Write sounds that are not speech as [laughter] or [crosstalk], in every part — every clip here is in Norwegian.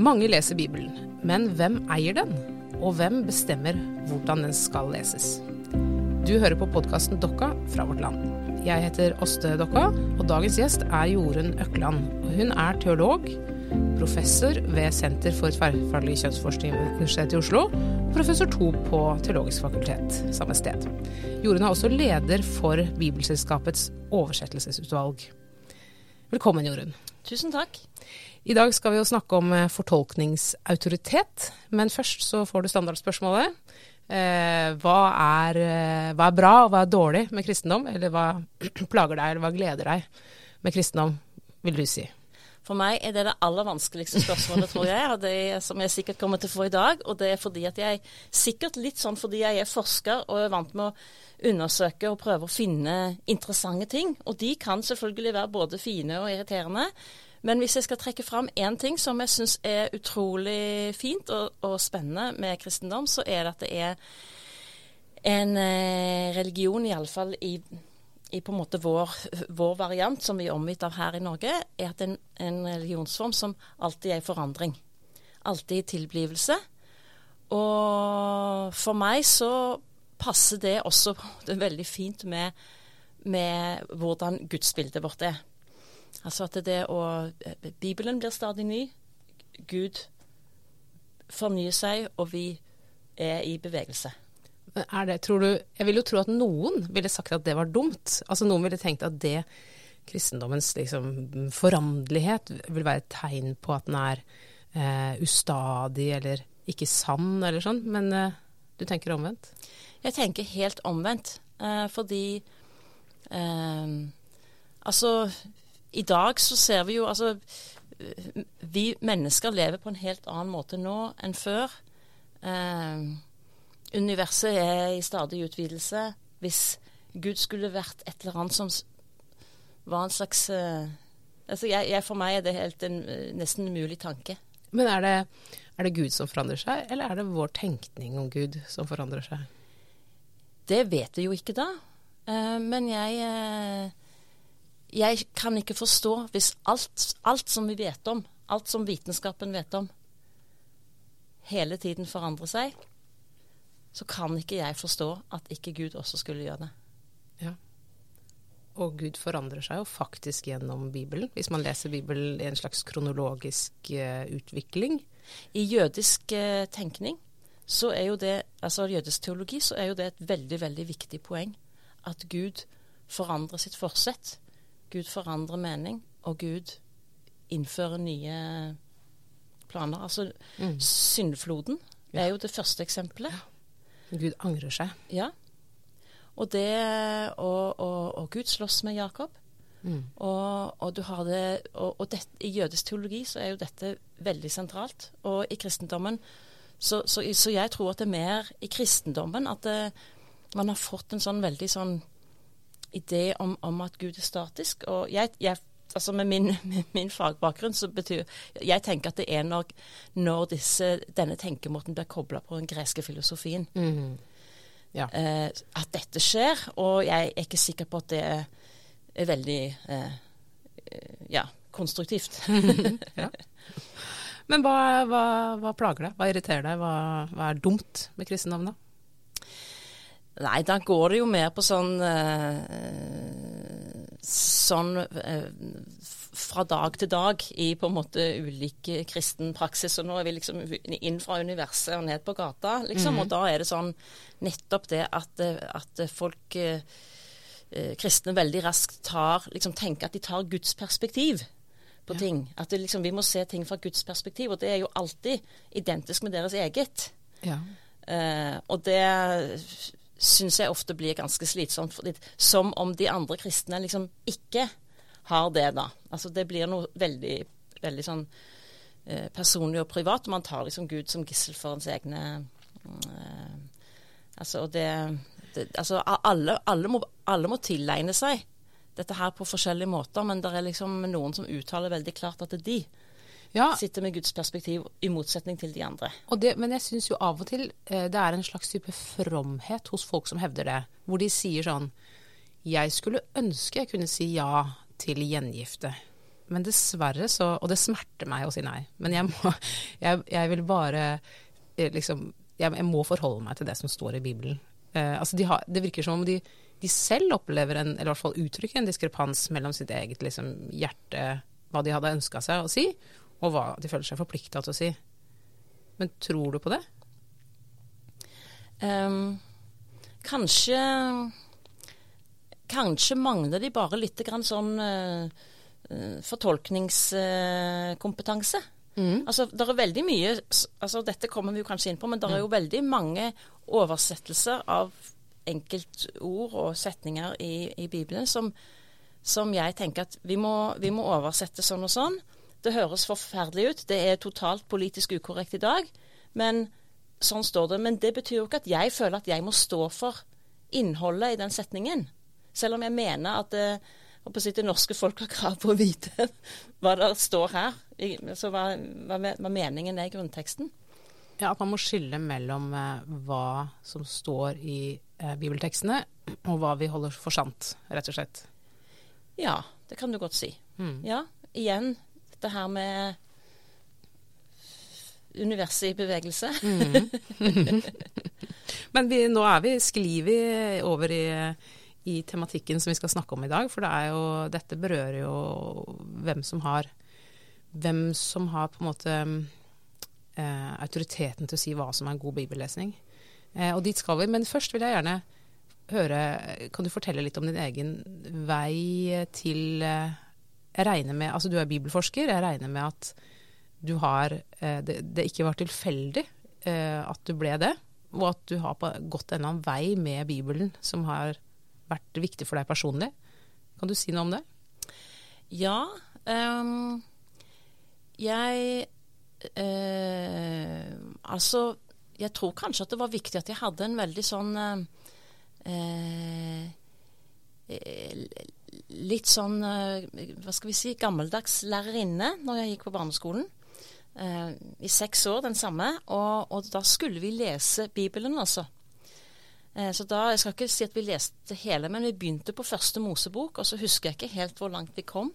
Mange leser Bibelen, men hvem eier den? Og hvem bestemmer hvordan den skal leses? Du hører på podkasten Dokka fra Vårt Land. Jeg heter Åste Dokka, og dagens gjest er Jorunn Økland. Hun er teolog, professor ved Senter for tverrfaglig kjønnsforskning ved Universitetet i Oslo, og professor to på Teologisk fakultet samme sted. Jorunn er også leder for Bibelselskapets oversettelsesutvalg. Velkommen, Jorunn. Tusen takk. I dag skal vi jo snakke om eh, fortolkningsautoritet, men først så får du standardspørsmålet. Eh, hva, er, eh, hva, er, bra og hva er dårlig med kristendom? Eller hva [clears throat] plager deg, eller hva gleder deg med kristendom, vil du si? For meg er det det aller vanskeligste spørsmålet, tror jeg, og det er, som jeg sikkert kommer til å få i dag. Og det er fordi at jeg, sikkert litt sånn fordi jeg er forsker og er vant med å undersøke og prøve å finne interessante ting. Og de kan selvfølgelig være både fine og irriterende. Men hvis jeg skal trekke fram én ting som jeg syns er utrolig fint og, og, spennende med kristendom, så er det at det er en eh, religion, iallfall i, i på en måte vår, vår, variant, som vi er omgitt av her i Norge, er at en, en religionsform som alltid er i forandring. Alltid i tilblivelse. Og for meg så passer det også [laughs] det veldig fint med, med hvordan gudsbildet vårt er. Altså at det å eh, Bibelen blir stadig ny. Gud fornyer seg, og vi er i bevegelse. Er det, tror du Jeg vil jo tro at noen ville sagt at det var dumt. Altså noen ville tenkt at det kristendommens liksom, foranderlighet vil være et tegn på at den er eh, ustadig eller ikke sann eller sånn. Men eh, du tenker omvendt? Jeg tenker helt omvendt. Eh, fordi eh, Altså i dag så ser vi jo altså Vi mennesker lever på en helt annen måte nå enn før. Eh, universet er i stadig utvidelse. Hvis Gud skulle vært et eller annet som var en slags eh, altså jeg, jeg, For meg er det helt en nesten umulig tanke. Men er det, er det Gud som forandrer seg, eller er det vår tenkning om Gud som forandrer seg? Det vet vi jo ikke da. Eh, men jeg eh, jeg kan ikke forstå hvis alt, alt, som vi vet om, alt som vitenskapen vet om, hele tiden forandrer seg, så kan ikke jeg forstå at ikke Gud også skulle gjøre det. Ja. Og Gud forandrer seg jo faktisk gjennom Bibelen, hvis man leser Bibelen i en slags kronologisk uh, utvikling. I jødisk uh, tenkning, så er jo det, altså jødisk teologi, så er jo det et veldig, veldig viktig poeng. At Gud forandrer sitt forsett Gud forandrer mening, og Gud innfører nye planer. Altså mm. syndfloden ja. er jo det første eksempelet. Ja. Gud angrer seg. Ja. Og det Og, og, og Gud slåss med Jakob. Mm. Og, og, du har det og, og det, I jødisk teologi så er jo dette veldig sentralt. Og i kristendommen så, så, så jeg tror at det er mer i kristendommen at det, man har fått en sånn veldig sånn idé om, om, at Gud er statisk. Og jeg, jeg altså med min, med min, fagbakgrunn så betyr Jeg tenker at det er når, når disse, denne tenkemåten blir kobla på den greske filosofien. Mm. Ja. Eh, at dette skjer. Og jeg er ikke sikker på at det er, er veldig eh, ja, konstruktivt. [laughs] ja. Men hva, hva, hva, plager deg? Hva irriterer deg? Hva, hva er dumt med kristendommen, da? Nei, da går det jo mer på sånn uh, Sånn uh, fra dag til dag i på en måte ulik kristen praksis. Og nå er vi liksom inn fra universet og ned på gata, liksom. Mm. Og da er det sånn nettopp det at, at folk uh, kristne veldig raskt tar liksom tenker at de tar Guds perspektiv på ja. ting. At det, liksom, vi må se ting fra Guds perspektiv. Og det er jo alltid identisk med deres eget. Ja. og det syns jeg ofte blir ganske slitsomt. Fordi, som om de andre kristne liksom ikke har det, da. Altså det blir noe veldig, veldig sånn eh, personlig og privat. Man tar liksom Gud som gissel for ens egne eh, Altså, og det, det Altså alle, alle, må, alle må tilegne seg dette her på forskjellige måter, men det er liksom noen som uttaler veldig klart at det er de ja. sitter med Guds perspektiv, i motsetning til de andre. Det, men jeg syns jo av og til eh, det er en slags type fromhet hos folk som hevder det. Hvor de sier sånn Jeg skulle ønske jeg kunne si ja til gjengifte. men dessverre så Og det smerter meg å si nei, men jeg må [laughs] Jeg, jeg vil bare eh, liksom jeg, jeg, må forholde meg til det som står i Bibelen. Eh, altså de har, det virker som om de, de, selv opplever en, eller i hvert fall uttrykker en diskrepans mellom sitt eget liksom, hjerte, hva de hadde ønska seg å si, og hva de føler seg forplikta til å si. Men tror du på det? Um, kanskje Kanskje mangler de bare litt grann sånn uh, fortolkningskompetanse. Mm. Altså, det er veldig mye altså Dette kommer vi jo kanskje inn på, men det er jo mm. veldig mange oversettelser av enkeltord og setninger i, i Bibelen som, som, jeg tenker at vi må, vi må, oversette sånn og sånn. Det høres forferdelig ut. Det er totalt politisk ukorrekt i dag. Men sånn står det. Men det betyr jo ikke at jeg føler at jeg må stå for innholdet i den setningen. Selv om jeg mener at det, si, det norske folk har krav på å vite [laughs] hva det står her. Så hva, hva, hva, meningen er i grunnteksten. Ja, At man må skille mellom eh, hva som står i eh, bibeltekstene, og hva vi holder for sant, rett og slett. Ja, det kan du godt si. Mm. Ja, igjen dette her med universet i bevegelse. Mm. [laughs] Men vi, nå er vi, sklir over i i tematikken som vi skal snakke om i dag. For det jo, dette berører jo hvem som har Hvem som har på en måte eh, autoriteten til å si hva som er god bibellesning. Eh, og dit skal vi. Men først vil jeg gjerne høre Kan du fortelle litt om din egen vei til eh, Jeg regner med Altså du er bibelforsker. Jeg regner med at du har eh, det, det, ikke var tilfeldig eh, at du ble det. Og at du har gått en eller annen vei med Bibelen som har vært viktig for deg personlig. Kan du si noe om det? Ja. Um, jeg uh, Altså, jeg tror kanskje at det var viktig at jeg hadde en veldig sånn uh, Litt sånn, hva skal vi si, gammeldags lærerinne når jeg gikk på barneskolen. I seks år, den samme. Og, og da skulle vi lese Bibelen, altså. Eh, så da, Jeg skal ikke si at vi leste hele, men vi begynte på første Mosebok, og så husker jeg ikke helt hvor langt vi kom.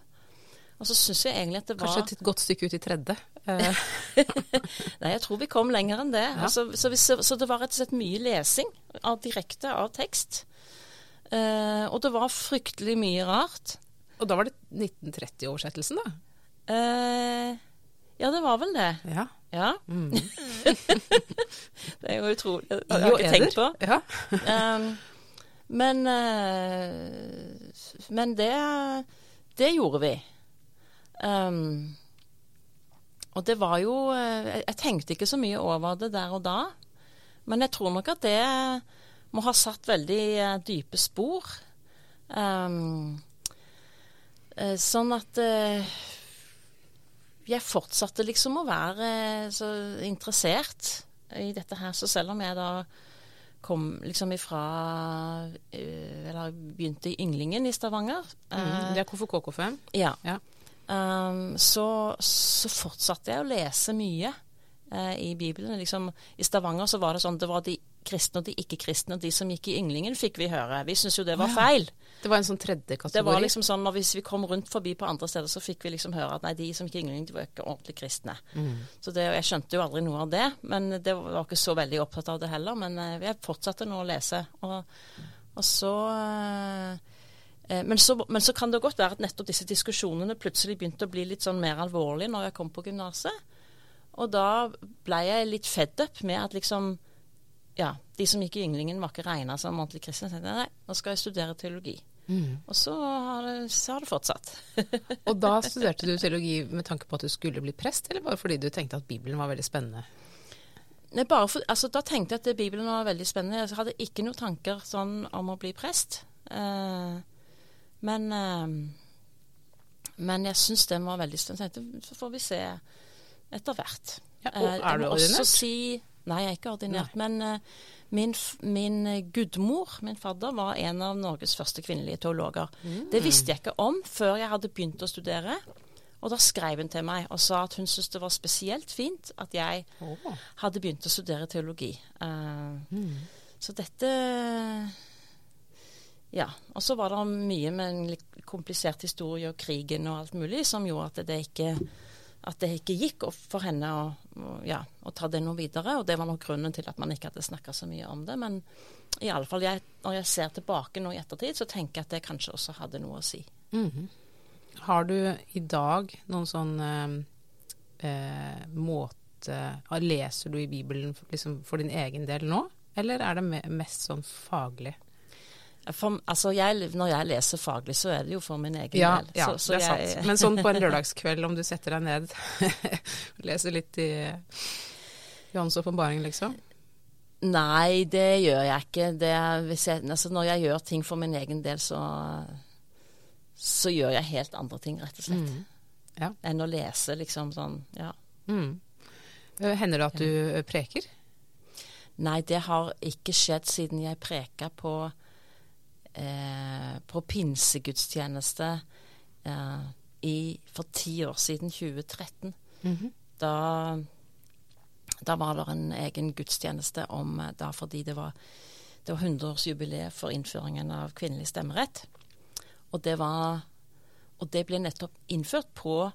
Og så syns jeg egentlig at det var Kanskje et godt stykke ut i tredje? Eh. [laughs] Nei, jeg tror vi kom lenger enn det. Ja. Altså, så, vi, så, det var rett og slett mye lesing av, direkte av tekst. Uh, og det var fryktelig mye rart. Og da var det 1930-oversettelsen, da? Uh, ja, det var vel det. Ja. Ja. Mm. [laughs] det er jo utrolig. Det har jeg ikke tenkt på. Ja. um, men, uh, men det, det gjorde vi. Um, og det var jo Jeg tenkte ikke så mye over det der og da. Men jeg tror nok at det må ha satt veldig uh, dype spor. Um, sånn at jeg fortsatte liksom å være så interessert i dette her. Så selv om jeg da kom liksom ifra Eller begynte i Ynglingen i Stavanger mm, Det er KFK-KFM? Ja. ja. Um, så, så, fortsatte jeg å lese mye uh, i Bibelen. Liksom, I Stavanger så var det sånn det var de kristne og de ikke-kristne, og de som gikk i Ynglingen, fikk vi høre. Vi syntes jo det var feil. Det var en sånn tredje kategori? Det var liksom sånn, når Hvis vi kom rundt forbi på andre steder, så fikk vi liksom høre at nei, de som gikk i Ynglingen, de var ikke ordentlig kristne. Mm. Så det, Jeg skjønte jo aldri noe av det, men det var ikke så veldig opptatt av det heller. Men uh, jeg fortsatte nå å lese. Og, og så uh, men så, men så, kan det godt være at nettopp disse diskusjonene plutselig begynte å bli litt sånn mer alvorlige når jeg kom på gymnaset. Og da ble jeg litt fed up med at liksom ja, de som gikk i Ynglingen var ikke regna som ordentlig kristne. Tenkte jeg nei, nå skal jeg studere teologi. Mm. Og så har, det, så har det fortsatt. [laughs] og da [laughs] studerte du teologi med tanke på at du skulle bli prest, eller bare fordi du tenkte at Bibelen var veldig spennende? Nei, bare for, altså, da tenkte jeg at Bibelen var veldig spennende. Jeg hadde ikke noen tanker sånn om å bli prest. Eh, men, eh, men jeg syns den var veldig spennende. Så får vi se etter hvert. Ja, og uh, er du ordinert? Si, Nei, jeg er ikke ordinert. Nei. Men uh, min, min gudmor, min fadder, var en av Norges første kvinnelige teologer. Mm. Det visste jeg ikke om før jeg hadde begynt å studere. Og da skrev hun til meg og sa at hun syntes det var spesielt fint at jeg oh. hadde begynt å studere teologi. Uh, mm. Så dette Ja. Og så var det mye med en litt komplisert historie og krigen og alt mulig som gjorde at det ikke, at det ikke gikk for henne å, ja, å, ta det noe videre. Og det var nok grunnen til at man ikke hadde snakka så mye om det. Men i alle fall, jeg, når jeg ser tilbake nå i ettertid, så tenker jeg at det kanskje også hadde noe å si. Mm -hmm. Har du i dag noen sånn eh, eh måte Leser du i Bibelen liksom, for din egen del nå, eller er det mest sånn faglig? For, altså jeg, når jeg leser faglig, så er det jo for min egen ja, del. Ja, så, så det er jeg, sant. Men sånn på en lørdagskveld, om du setter deg ned og [laughs] leser litt i Johans åpenbaring, liksom? Nei, det gjør jeg ikke. Jeg, altså når jeg gjør ting for min egen del, så, så gjør jeg helt andre ting, rett og slett. Mm. Ja. Enn å lese, liksom sånn. Ja. Mm. Hender det at du preker? Nei, det har ikke skjedd siden jeg preka på, eh, på pinsegudstjeneste eh, i, for ti år siden, 2013. Mm -hmm. Da da var det en egen gudstjeneste om da fordi det var, det var 100-årsjubileet for innføringen av kvinnelig stemmerett. Og det, var, og det ble nettopp innført på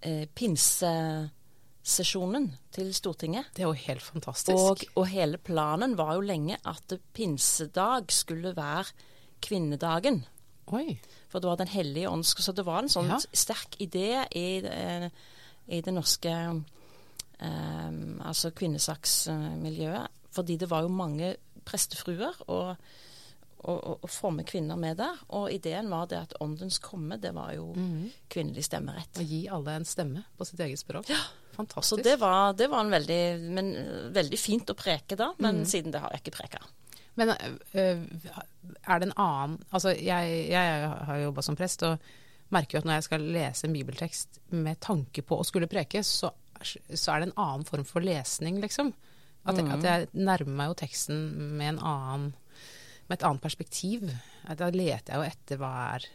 eh, pinsesesjonen til Stortinget. Det er jo helt fantastisk. Og, og, hele planen var jo lenge at pinsedag skulle være kvinnedagen. Oi. For det var Den hellige ånds Så det var en sånn ja. sterk idé i, eh, i det norske um, altså kvinnesaksmiljøet. Fordi det var jo mange prestefruer og, og, og, og, fromme kvinner med der. Og ideen var det at åndens komme, det var jo mm. kvinnelig stemmerett. Å gi alle en stemme på sitt eget språk. Ja. Fantastisk. Så det var, det var en veldig, men, veldig fint å preke da, men mm. siden det har jeg ikke preka. Men øh, er det en annen Altså, jeg, jeg har jobba som prest og merker jo at når jeg skal lese en bibeltekst med tanke på å skulle preke, så så er det en annen form for lesning, liksom. At, jeg, at jeg nærmer meg jo teksten med, annen, med, et annet perspektiv. Da leter jeg jo etter hva er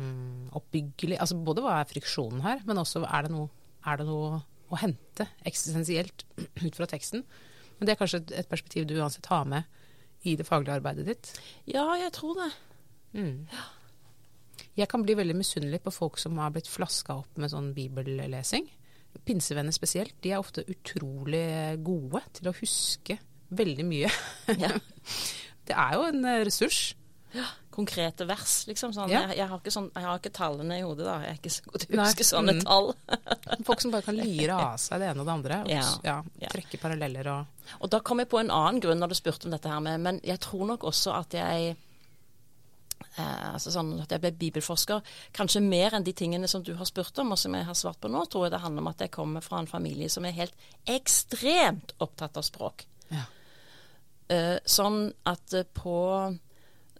mm, oppbyggelig Altså både hva er friksjonen her, men også er det noe, er det noe å hente eksistensielt ut fra teksten. Men det er kanskje et, et, perspektiv du uansett har med i det faglige arbeidet ditt? Ja, jeg tror det. Mm. Jeg kan bli veldig misunnelig på folk som har blitt flaska opp med sånn bibellesing pinsevenner spesielt, de er ofte utrolig gode til å huske veldig mye. Ja. [laughs] det er jo en ressurs. Ja, konkrete vers, liksom. Sånn. Ja. Jeg, jeg, har sånn, jeg, har ikke tallene i hodet, da. Jeg er ikke så god til å huske sånne mm. tall. [laughs] Folk som bare kan lyre av [laughs] seg det ene og det andre. Og, ja. Trekke paralleller og Og da kom jeg på en annen grunn når du spurte om dette her med Men jeg tror nok også at jeg Eh, altså sånn at jeg ble bibelforsker. Kanskje mer enn de tingene som du har spurt om, og som jeg har svart på nå, tror jeg det handler om at jeg kommer fra en familie som er helt ekstremt opptatt av språk. Ja. Eh, sånn at eh, på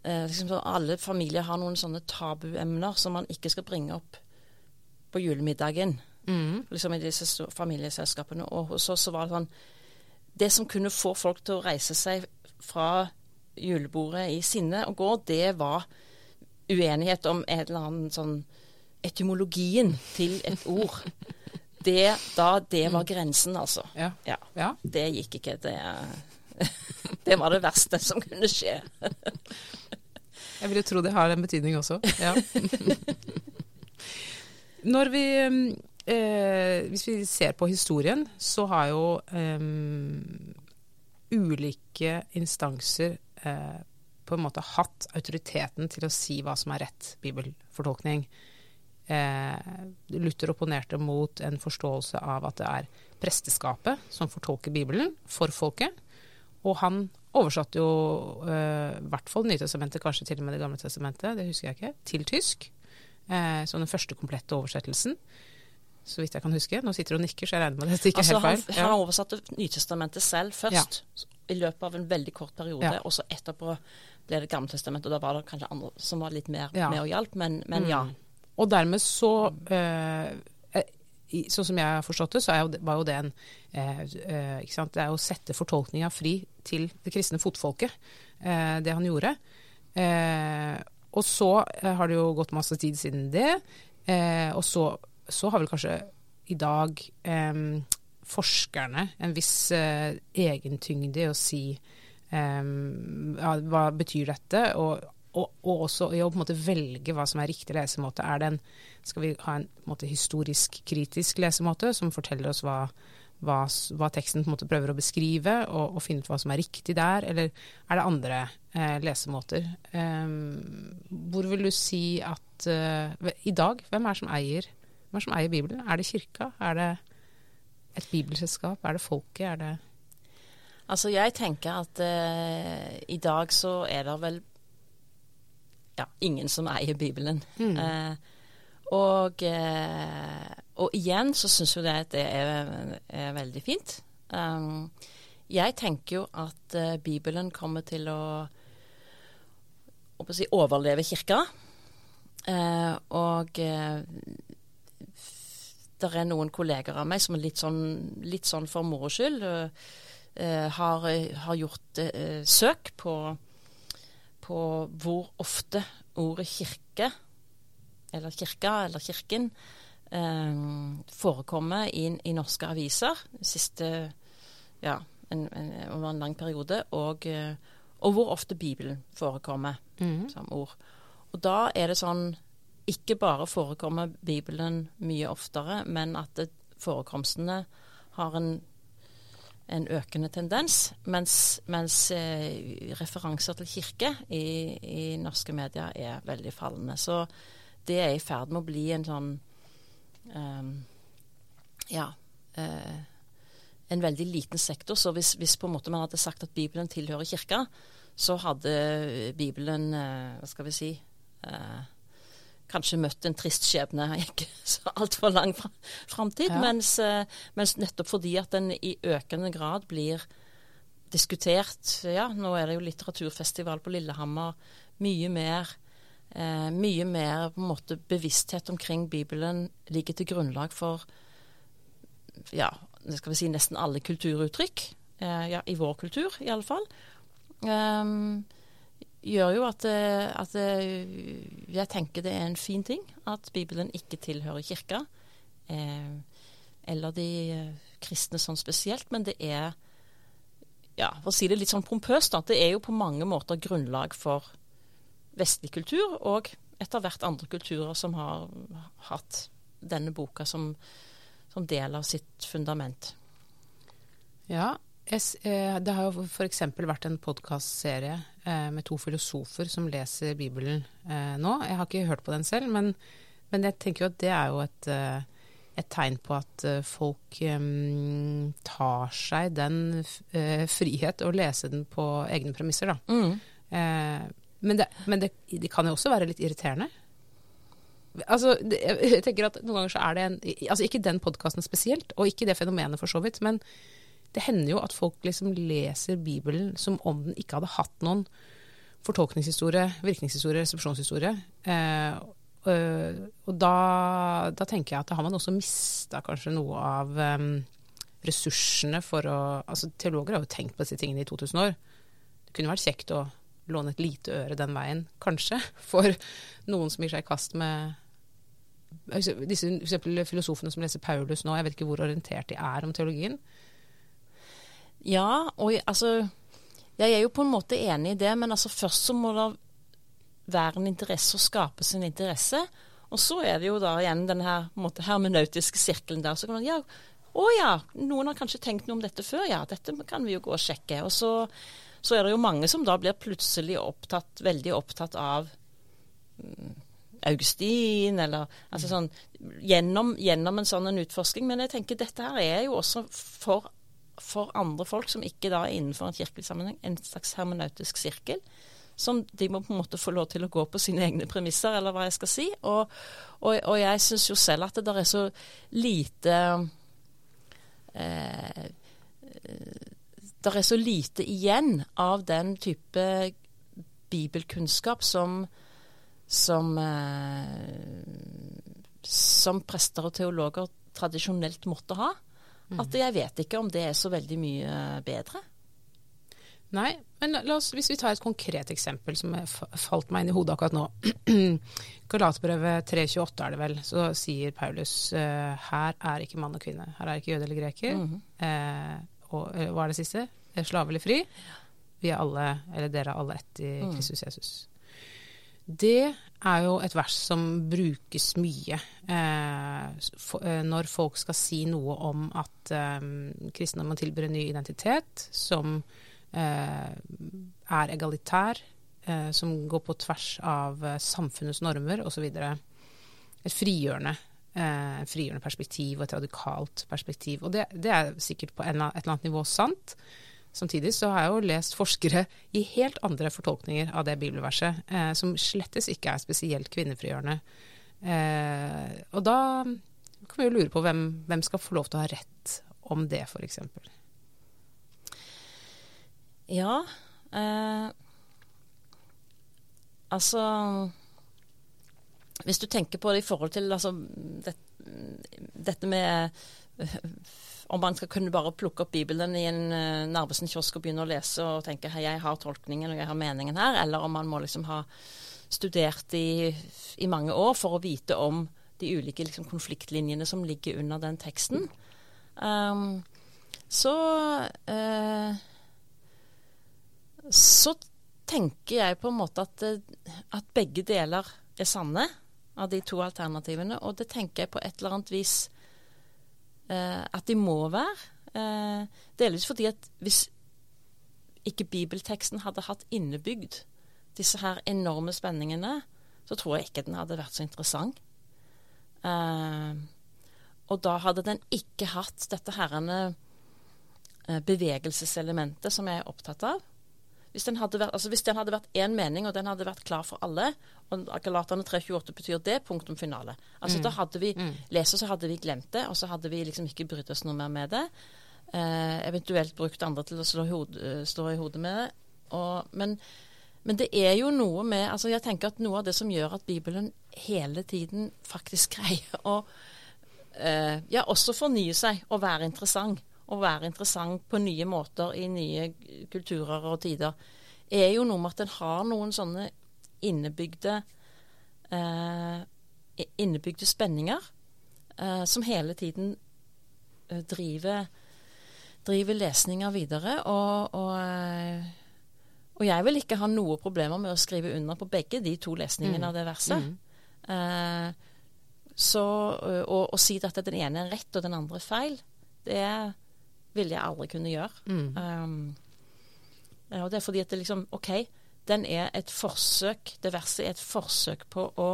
liksom så Alle familier har noen sånne tabuemner som man ikke skal bringe opp på julemiddagen. Mm. Liksom i disse familieselskapene. Og hos oss så var det sånn Det som kunne få folk til å reise seg fra julebordet i sinne og gå, det var uenighet om en eller annen sånn etymologien til et ord. [laughs] Det, da, det var grensen, altså. Ja. ja. ja. Det gikk ikke. Det, [laughs] det var det verste som kunne skje. [laughs] Jeg vil jo tro det har en betydning også. Ja. [laughs] Når vi eh, Hvis vi ser på historien, så har jo eh, ulike instanser eh, på en måte hatt autoriteten til å si hva som er rett bibelfortolkning. Eh, Luther opponerte mot en forståelse av at det er presteskapet som fortolker Bibelen for folket. Og han oversatte jo eh, i hvert fall Nytestamentet, kanskje til og med Det gamle testamentet, det husker jeg ikke, til tysk. Eh, som den første komplette oversettelsen. Så vidt jeg kan huske. Nå sitter hun og nikker, så jeg regner med at dette ikke er altså, helt feil. Han, han oversatte Nytestamentet selv først. Ja i løpet av en veldig kort periode. Ja. Og så etterpå ble det Gammeltestamentet, og da var det kanskje andre som var litt mer ja. med og hjalp, men, men mm. ja. Og dermed så eh, Sånn som jeg har forstått det, så jo, var jo det en eh, eh, ikke sant? Det er å sette fortolkninga fri til det kristne fotfolket, eh, det han gjorde. Eh, og så eh, har det jo gått masse tid siden det. og så, så, har vel kanskje i dag forskerne en viss egentyngde i å si hva betyr dette, og og, og, også i å på en måte velge hva som er riktig lesemåte. Er det en, skal vi ha en, en historisk kritisk lesemåte som forteller oss hva, hva, hva, teksten på en måte prøver å beskrive, og, og, finne ut hva som er riktig der, eller er det andre eh, lesemåter? Um, hvor vil du si at uh, i dag, hvem er, som eier, hvem er som eier Bibelen? Er det kirka? Er det et bibelselskap? Er det folket? Er det Altså, jeg tenker at uh, i dag så er det vel ja, ingen som eier Bibelen. Mm. Eh, og, eh, og, igjen så syns jo det at det er, er veldig fint. Um, jeg tenker jo at Bibelen kommer til å, å si, overleve kirka. og det er noen kolleger av meg som er litt sånn, litt sånn for moro skyld har, har, gjort søk på, på, hvor ofte ordet kirke, eller kirka, eller kirken, eh, forekommer i, i, norske aviser siste ja, en, en, over en lang periode, og, og, hvor ofte Bibelen forekommer mm. som ord. Og da er det sånn ikke bare forekommer Bibelen mye oftere, men at det, forekomstene har en en økende tendens, mens, mens eh, referanser til kirke i, i, norske medier er veldig fallende. Så det er i ferd med å bli en sånn um, ja uh, en veldig liten sektor. Så hvis, hvis, på en måte man hadde sagt at Bibelen tilhører kirka, så hadde Bibelen uh, Hva skal vi si uh, kanskje møtt en trist skjebne ikke [laughs] så altfor lang framtid. Ja. Mens, eh, mens, nettopp fordi at den i økende grad blir diskutert Ja, nå er det jo litteraturfestival på Lillehammer. Mye mer, eh, mye mer på en måte bevissthet omkring Bibelen ligger til grunnlag for ja, det skal vi si nesten alle kulturuttrykk. Eh, ja, I vår kultur, i iallfall. Um, gjør jo at, eh, at, eh, jeg tenker det er en fin ting at Bibelen ikke tilhører kirka. Eh, eller de eh, kristne sånn spesielt. Men det er, ja, for å si det litt sånn pompøst, at det er jo på mange måter grunnlag for vestlig kultur, og etter hvert andre kulturer som har hatt denne boka som, som del av sitt fundament. Ja, det har jo f.eks. vært en podkastserie med to filosofer som leser Bibelen eh, nå. Jeg har ikke hørt på den selv, men, men jeg tenker jo at det er jo et, et tegn på at folk um, tar seg den uh, frihet å lese den på egne premisser, da. Mm. Uh, men, det, men det, det, kan jo også være litt irriterende. Altså, det, jeg tenker at Noen ganger så er det en Altså ikke den podkasten spesielt, og ikke det fenomenet for så vidt, men det hender jo at folk liksom leser Bibelen som om den ikke hadde hatt noen fortolkningshistorie, virkningshistorie, resepsjonshistorie. Eh, øh, og da, da, tenker jeg at da har man også mista kanskje noe av um, ressursene for å Altså teologer har jo tenkt på disse tingene i 2000 år. Det kunne vært kjekt å låne et lite øre den veien, kanskje, [laughs] for noen som gir seg i kast med disse filosofene som leser Paulus nå. Jeg vet ikke hvor orientert de er om teologien. Ja, og altså Jeg er jo på en måte enig i det, men altså først så må det være en interesse og skape sin interesse. Og så er det jo da igjen den her måte, hermenautiske sirkelen der. Så kan man ja, å ja, noen har kanskje tenkt noe om dette før, ja. Dette kan vi jo gå og sjekke. Og så, så er det jo mange som da blir plutselig opptatt, veldig opptatt av mm, Augustin, eller altså sånn gjennom, gjennom, en sånn en utforsking. Men jeg tenker dette her er jo også for for andre folk som ikke da er innenfor en kirkelig sammenheng, en slags hermenautisk sirkel. Som de må på en måte få lov til å gå på sine egne premisser, eller hva jeg skal si. Og, og, og jeg syns jo selv at det der er så lite eh, Det er så lite igjen av den type bibelkunnskap som som, eh, som prester og teologer tradisjonelt måtte ha. Mm. At jeg vet ikke om det er så veldig mye bedre. Nei, men la oss, hvis vi tar et konkret eksempel som falt meg inn i hodet akkurat nå. [clears throat] Galatbrevet 3.28 er det vel, så sier Paulus uh, her er ikke mann og kvinne. Her er ikke jøde eller greker. Mm -hmm. og uh, hva er det siste? Slave eller fri? Vi er alle, eller dere er alle ett i mm. Kristus Jesus. Det er jo et vers som brukes mye eh, for, eh, når folk skal si noe om at eh, kristendommen tilbyr en ny identitet som eh, er egalitær, eh, som går på tvers av eh, samfunnets normer osv. Et frigjørende, frigjørende perspektiv og et radikalt perspektiv. Og det, det er sikkert på et eller annet nivå sant. Samtidig så har jeg jo lest forskere i helt andre fortolkninger av det bibelverset, eh, som slettes ikke er spesielt kvinnefrigjørende. Eh, og da kan vi jo lure på hvem, hvem skal få lov til å ha rett om det, f.eks. Ja eh, Altså Hvis du tenker på det i forhold til altså, det, dette med om man skal kunne bare plukke opp Bibelen i en uh, Narvesen-kiosk og begynne å lese og tenke hei, jeg har tolkningen og jeg har meningen her, eller om man må liksom ha studert i, i mange år for å vite om de ulike liksom, konfliktlinjene som ligger under den teksten. Um, så uh, så tenker jeg på en måte at, eh, at begge deler er sanne av de to alternativene. Og det tenker jeg på et eller annet vis at de må være. Eh, delvis fordi at hvis ikke bibelteksten hadde hatt innebygd disse her enorme spenningene, så tror jeg ikke den hadde vært så interessant. Eh, og da hadde den ikke hatt dette herrene bevegelseselementet som jeg er opptatt av. Hvis den hadde vært, altså hvis den hadde vært én mening, og den hadde vært klar for alle, og Galatane 328 betyr det, punktum finale. Altså mm. Da hadde vi mm. leser, så hadde vi glemt det, og så hadde vi liksom ikke brydd oss noe mer med det. Eh, eventuelt brukt andre til å slå, hod, eh, slå i hodet med det. Og, men, men, det er jo noe med altså Jeg tenker at noe av det som gjør at Bibelen hele tiden faktisk [laughs] greier å eh, ja, også fornye seg og være interessant å være interessant på nye måter i nye kulturer og tider, er jo noe med at en har noen sånne innebygde eh, innebygde spenninger eh, som hele tiden eh, driver, driver lesninga videre. Og, og, eh, og, jeg vil ikke ha noe problemer med å skrive under på begge de to lesningene mm. av det verset. Mm. Eh, så å si at den ene er rett og den andre er feil, det er ville jeg aldri kunne gjøre. Mm. Um, og det er fordi at det liksom OK, den er et forsøk, det verset er et forsøk på å,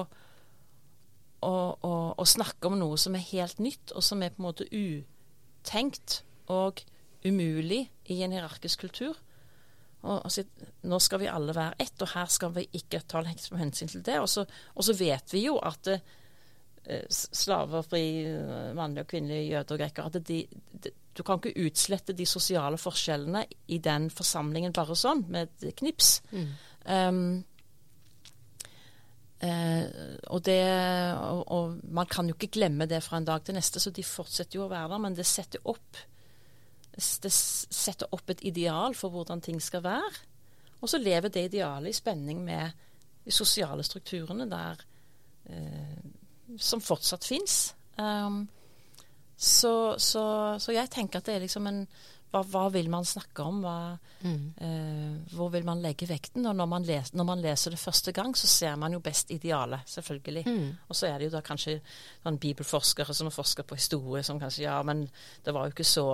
å, å, å snakke om noe som er helt nytt, og som er på en måte utenkt og umulig i en hierarkisk kultur. Og, og så, nå skal vi alle være ett, og her skal vi ikke ta hensyn til det. Og så, og så vet vi jo at det, slaver, slavefri eh, mannlige og kvinnelige jøder og grekere at de, de, du kan ikke utslette de sosiale forskjellene i den forsamlingen bare sånn, med et knips. Mm. Um, uh, og, det, og, og, man kan jo ikke glemme det fra en dag til neste, så de fortsetter jo å være der. Men det setter opp, det setter opp et ideal for hvordan ting skal være. Og så lever det idealet i spenning med de sosiale strukturene der, uh, som fortsatt fins. Um, så, så, så, jeg tenker at det er liksom en hva, hva vil man snakke om? Hva, mm. eh, hvor vil man legge vekten? Og når man, les, når man, leser det første gang, så ser man jo best idealet, selvfølgelig. Mm. Og så er det jo da kanskje noen bibelforskere som har forska på historie, som kanskje Ja, men det var jo ikke så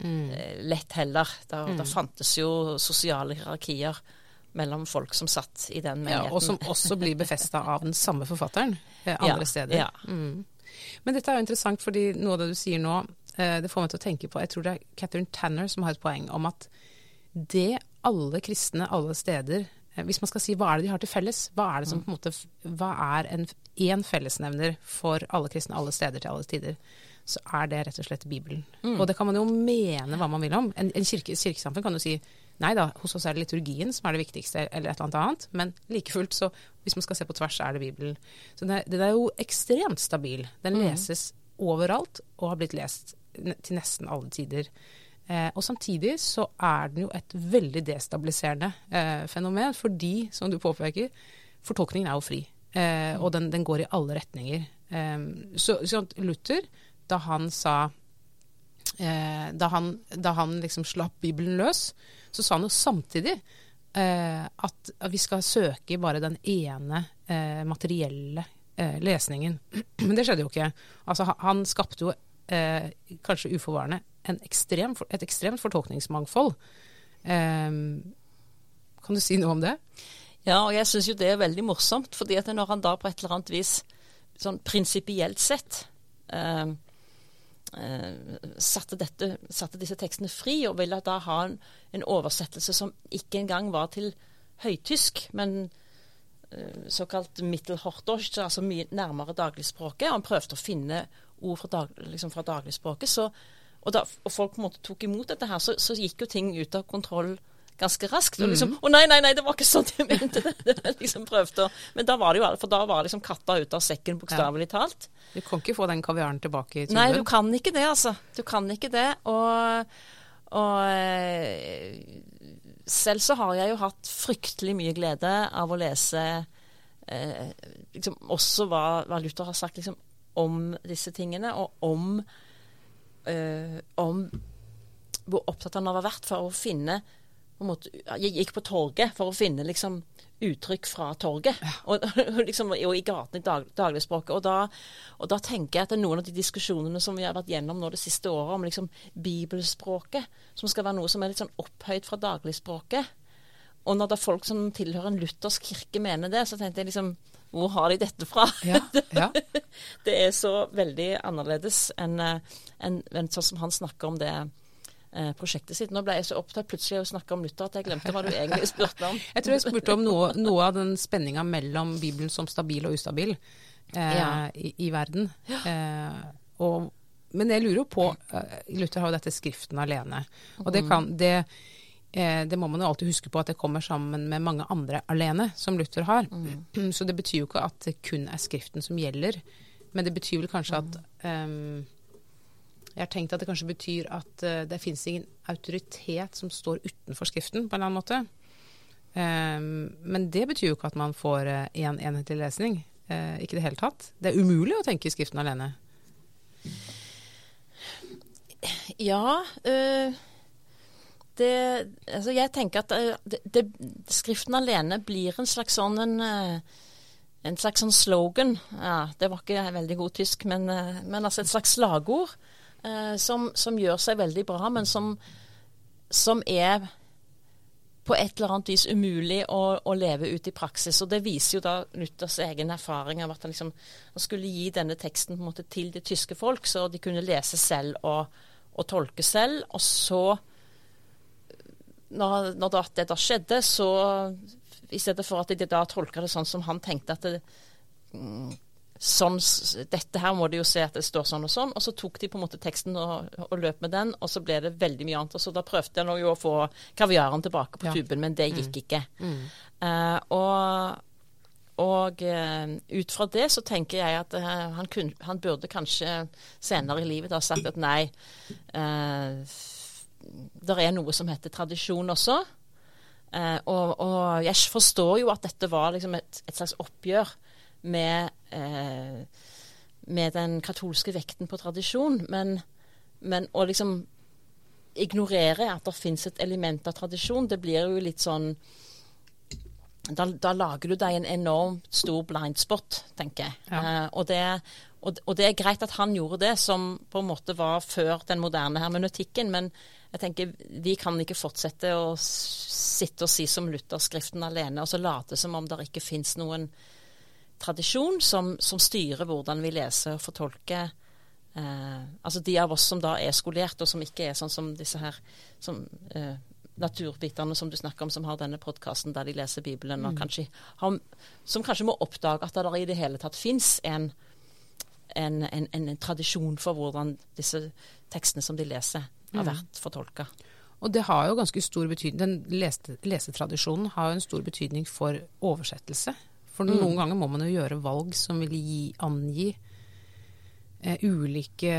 mm. eh, lett heller. Da, da, mm. fantes jo sosiale hierarkier mellom folk som satt i den menigheten. Ja, og som også blir befesta av den samme forfatteren eh, [laughs] andre ja, steder. Ja. Mm. Men dette er jo interessant, fordi noe av det du sier nå, eh, det får meg til å tenke på Jeg tror det er Catherine Tanner som har et poeng om at det alle kristne alle steder eh, Hvis man skal si hva er det de har til felles, hva er det som på en måte Hva er en én fellesnevner for alle kristne alle steder til alle tider? Så er det rett og slett Bibelen. Mm. Og det kan man jo mene hva man vil om. En, en kirke, kirkesamfunn kan jo si Nei da, hos oss er det liturgien som er det viktigste, eller et eller annet annet. Men like fullt, så hvis man skal se på tvers, er det Bibelen. Så den er, den er jo ekstremt stabil. Den mm. leses overalt, og har blitt lest til nesten alle tider. Eh, og samtidig så er den jo et veldig destabiliserende eh, fenomen, fordi, som du påpeker, fortolkningen er jo fri. Eh, og den, den, går i alle retninger. Eh, så, så Luther, da han sa eh, da han, da han liksom slapp Bibelen løs, så sa han jo samtidig eh, at vi skal søke i bare den ene eh, materielle eh, lesningen. [clears throat] Men det skjedde jo ikke. Altså, han skapte jo, eh, kanskje uforvarende, en ekstrem, et ekstremt fortolkningsmangfold. Eh, kan du si noe om det? Ja, og jeg syns jo det er veldig morsomt, fordi at når han da på et eller annet vis, sånn prinsipielt sett, eh, satte, dette, satte disse tekstene fri, og ville da ha en, en oversettelse som ikke engang var til høytysk, men uh, såkalt mittelhortosch, altså mye nærmere dagligspråket. Og han prøvde å finne ord fra, dag, liksom fra dagligspråket. Så, og, da, og folk på en måte tok imot dette her, så, så gikk jo ting ut av kontroll ganske raskt. Og liksom, Å nei, nei, nei, det var ikke sånn jeg mente det. [laughs] det liksom prøvde å, Men da var det jo For da var liksom katta ute av sekken, bokstavelig talt. Du kan ikke få den kaviaren tilbake i tuben. Nei, du kan ikke det, altså. Du kan ikke det. Og, og eh, selv så har jeg jo hatt fryktelig mye glede av å lese eh, liksom også hva, hva Luther har sagt liksom, om disse tingene, og om, eh, om hvor opptatt han har vært for å finne måte, Jeg gikk på torget for å finne liksom uttrykk fra torget, [laughs] og, og, liksom, og i gatene i dag, dagligspråket. Og da, og da tenker jeg at det er noen av de diskusjonene som vi har vært gjennom nå det siste året, om liksom bibelspråket, som skal være noe som er litt sånn opphøyd fra dagligspråket. Og når det er folk som tilhører en luthersk kirke mener det, så tenkte jeg liksom Hvor har de dette fra? Ja, ja. [laughs] det er så veldig annerledes enn en, en, sånn som han snakker om det eh, prosjektet sitt. Nå ble jeg så opptatt plutselig av å snakke om Luther at jeg glemte hva du egentlig [laughs] spurte om. Jeg tror jeg spurte om noe, noe av den spenninga mellom Bibelen som stabil og ustabil eh, Ja. i, i verden. Eh, og, men jeg lurer jo på eh, Luther har jo dette Skriften alene. Og det, kan, det, eh, det må man jo alltid huske på at det kommer sammen med mange andre alene, som Luther har. [clears throat] Så det betyr jo ikke at det kun er Skriften som gjelder. Men det betyr vel kanskje at ehm, jeg har tenkt at det kanskje betyr at eh, det finnes ingen autoritet som står utenfor Skriften, på en eller annen måte. Ehm, men det betyr jo ikke at man får én en enhetlig lesning. Eh, ikke i det hele tatt. Det er umulig å tenke Skriften alene. Ja, øh, det Altså, jeg tenker at det, det, Skriften alene blir en slags sånn en, en slags sånn slogan. Ja, det var ikke veldig god tysk, men, men altså et slags slagord som, som gjør seg veldig bra, men som, som er på et eller annet vis umulig å, å leve ut i praksis. Og Det viser jo da Luthers egen erfaring av at han, liksom, han skulle gi denne teksten på en måte til det tyske folk, så de kunne lese selv og, og tolke selv. Og så, når, når det, det da skjedde, så i stedet for at de da tolka det sånn som han tenkte at det, mm, sånn, dette her må de jo se at det står sånn og sånn. Og så tok de på en måte teksten og, og løp med den, og så ble det veldig mye annet. Og så da prøvde jeg jo å få kaviaren tilbake på Ja. tuben, men det gikk ikke. Eh, og og uh, ut fra det så tenker jeg at uh, han, kun, han burde kanskje senere i livet ha sagt at nei, uh, det er noe som heter tradisjon også. Og, og jeg forstår jo at dette var liksom et, et slags oppgjør med, eh, med den katolske vekten på tradisjon, men, men å liksom ignorere at det fins et element av tradisjon, det blir jo litt sånn da, da lager du deg en enormt stor blind spot, tenker jeg. Ja. Eh, og, det, og, og det er greit at han gjorde det, som på en måte var før den moderne hermenøtikken, men jeg tenker vi kan ikke fortsette å sitte og si som Lutherskriften alene, og så late som om det ikke fins noen tradisjon som, som styrer hvordan vi leser og fortolker. Eh, altså de av oss som da er skolert, og som ikke er sånn som disse her som, eh, naturbiterne som du snakker om, som har denne podkasten der de leser Bibelen, og kanskje har, som kanskje må oppdage at det i det hele tatt fins en, en, en, en tradisjon for hvordan disse tekstene som de leser, har vært fortolka. Og det har jo ganske stor betydning Den leste, lesetradisjonen har jo en stor betydning for oversettelse. For noen ganger må man jo gjøre valg som vil gi, angi eh, ulike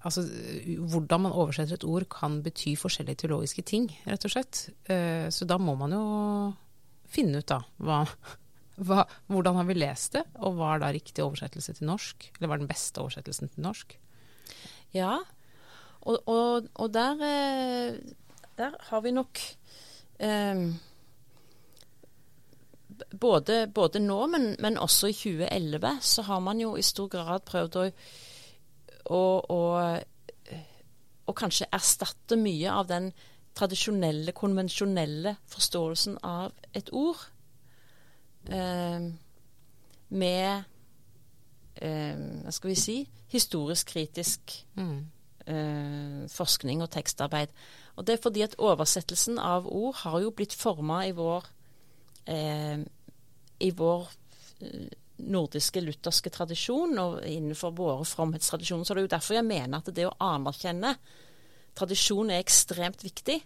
Altså hvordan man oversetter et ord kan bety forskjellige teologiske ting, rett og slett. Eh, så da må man jo finne ut da hva, [laughs] hva, hvordan har vi lest det, og hva er da riktig oversettelse til norsk? Eller hva er den beste oversettelsen til norsk? Ja, og, og, og der, eh, der har vi nok eh, både, både nå, men, men, også i 2011, så har man jo i stor grad prøvd å, å, å, å kanskje erstatte mye av den tradisjonelle, konvensjonelle forståelsen av et ord eh, med eh, Hva skal vi si historisk kritisk mm. eh, forskning og tekstarbeid. Og Det er fordi at oversettelsen av ord har jo blitt forma i vår eh, i vår eh, nordiske lutherske tradisjon og innenfor våre fromhetstradisjoner. Så det er jo derfor jeg mener at det å anerkjenne tradisjon er ekstremt viktig,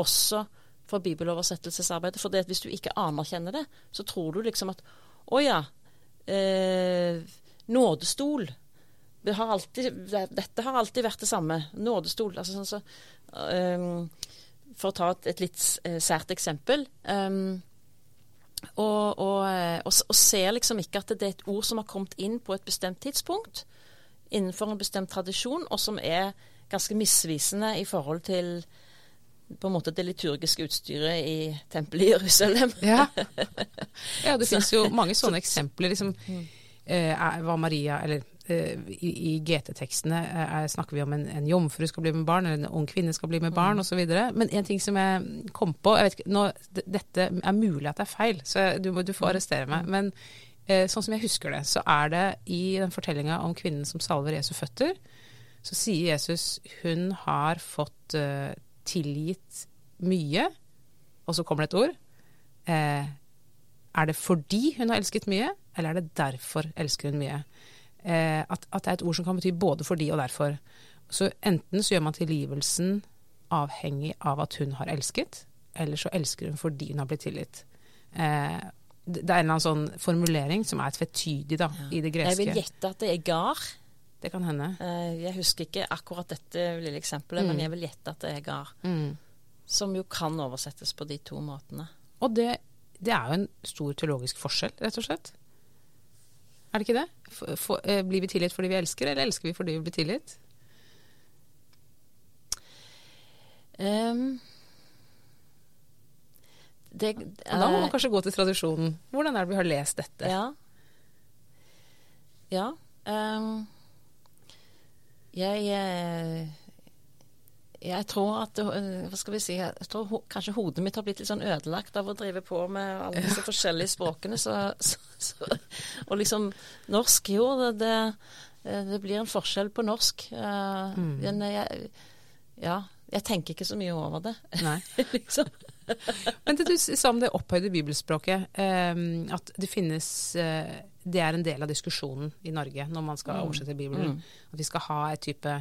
også for bibeloversettelsesarbeidet. For det hvis du ikke anerkjenner det, så tror du liksom at å ja, eh, nådestol det har alltid, Dette har alltid vært det samme. Nådestol. altså sånn så, um, For å ta et, et litt eh, sært eksempel. Um, og, og, eh, og, og, ser liksom ikke at det er et ord som har kommet inn på et bestemt tidspunkt, innenfor en bestemt tradisjon, og som er ganske misvisende i forhold til på en måte det liturgiske utstyret i tempelet i Jerusalem. ja. [laughs] ja, det finnes jo mange sånne [laughs] eksempler. liksom, mm. eh, Hva Maria, eller i, i GT-tekstene eh, snakker vi om en, en, jomfru skal bli med barn, eller en ung kvinne skal bli med barn mm. osv. Men en ting som jeg kom på jeg vet ikke, nå, Dette er mulig at det er feil, så du, du får mm. arrestere meg. Mm. Men eh, sånn som jeg husker det, så er det i den fortellinga om kvinnen som salver Jesu føtter, så sier Jesus hun har fått eh, tilgitt mye, og så kommer det et ord. Eh, er det fordi hun har elsket mye, eller er det derfor elsker hun mye? Eh, at, at, det er et ord som kan bety både fordi og derfor. Så enten så gjør man tilgivelsen avhengig av at hun har elsket, eller så elsker hun fordi hun har blitt tilgitt. Eh, det er en eller annen sånn formulering som er tvetydig da, ja. i det greske. Jeg vil gjette at det er gar. Det kan hende. Eh, jeg husker ikke akkurat dette lille eksempelet, mm. men jeg vil gjette at det er gar. Mm. Som jo kan oversettes på de to måtene. Og det, det er jo en stor teologisk forskjell, rett og slett. Er det ikke det? For, for, eh, blir vi tilgitt fordi vi elsker, eller elsker vi fordi vi blir tilgitt? Um, det, uh, da må man kanskje gå til tradisjonen. Hvordan er det vi har lest dette? Ja. ja um, jeg, jeg jeg tror at eh, Hva skal vi si Jeg tror kanskje hodet mitt har blitt litt sånn ødelagt av å drive på med alle disse forskjellige språkene. Så, så, [laughs] så, og liksom Norsk, jo, det, det, eh, det, blir en forskjell på norsk. Uh, mm. Men jeg, ja, jeg tenker ikke så mye over det. Nei. [laughs] liksom. Men det du sa om det opphøyde bibelspråket, um, at det finnes uh, Det er en del av diskusjonen i Norge når man skal mm. oversette Bibelen. Mm. At vi skal ha et type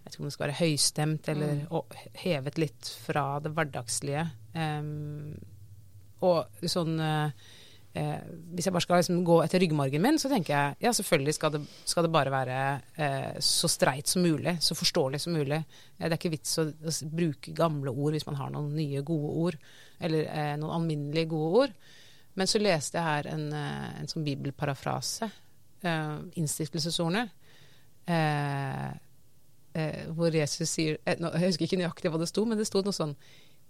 jeg vet ikke om det skal være høystemt eller mm. hevet litt fra det hverdagslige. Um, og sånn uh, uh, Hvis jeg bare skal liksom gå etter ryggmargen min, så tenker jeg ja, selvfølgelig skal det, skal det bare være eh, så streit som mulig, så forståelig som mulig. det er ikke vits å, å, bruke gamle ord hvis man har noen nye, gode ord, eller noen alminnelige, gode ord. Men så leste jeg her en, en sånn bibelparafrase, innstiftelsesordene. Eh, eh, hvor Jesus sier eh, Jeg husker ikke nøyaktig hva det sto, men det sto noe sånn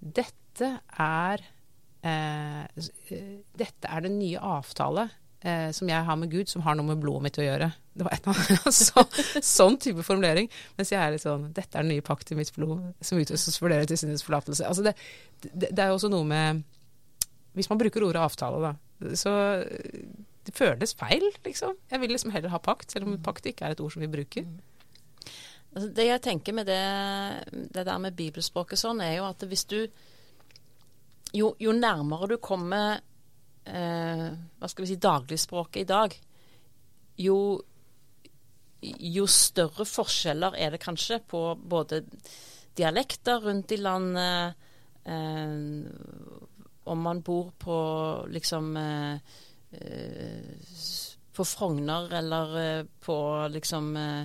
Dette er eh, Dette er den nye avtale eh, som jeg har med Gud, som har noe med blodet mitt å gjøre. Det var et eller annet [laughs] så, sånn type formulering. Mens jeg er litt sånn Dette er den nye pakt i mitt blod, som utøses for dere til syndens forlatelse. Altså det, det, det er jo også noe med Hvis man bruker ordet avtale, da, så det føles feil, liksom. Jeg vil liksom heller ha pakt, selv om pakt ikke er et ord som vi bruker. Altså, det jeg tenker med det, det, der med bibelspråket sånn, er jo at hvis du Jo, jo nærmere du kommer eh, hva skal vi si, dagligspråket i dag, jo, jo større forskjeller er det kanskje på både dialekter rundt i landet, eh, om man bor på liksom eh, på Frogner eller eh, på liksom eh,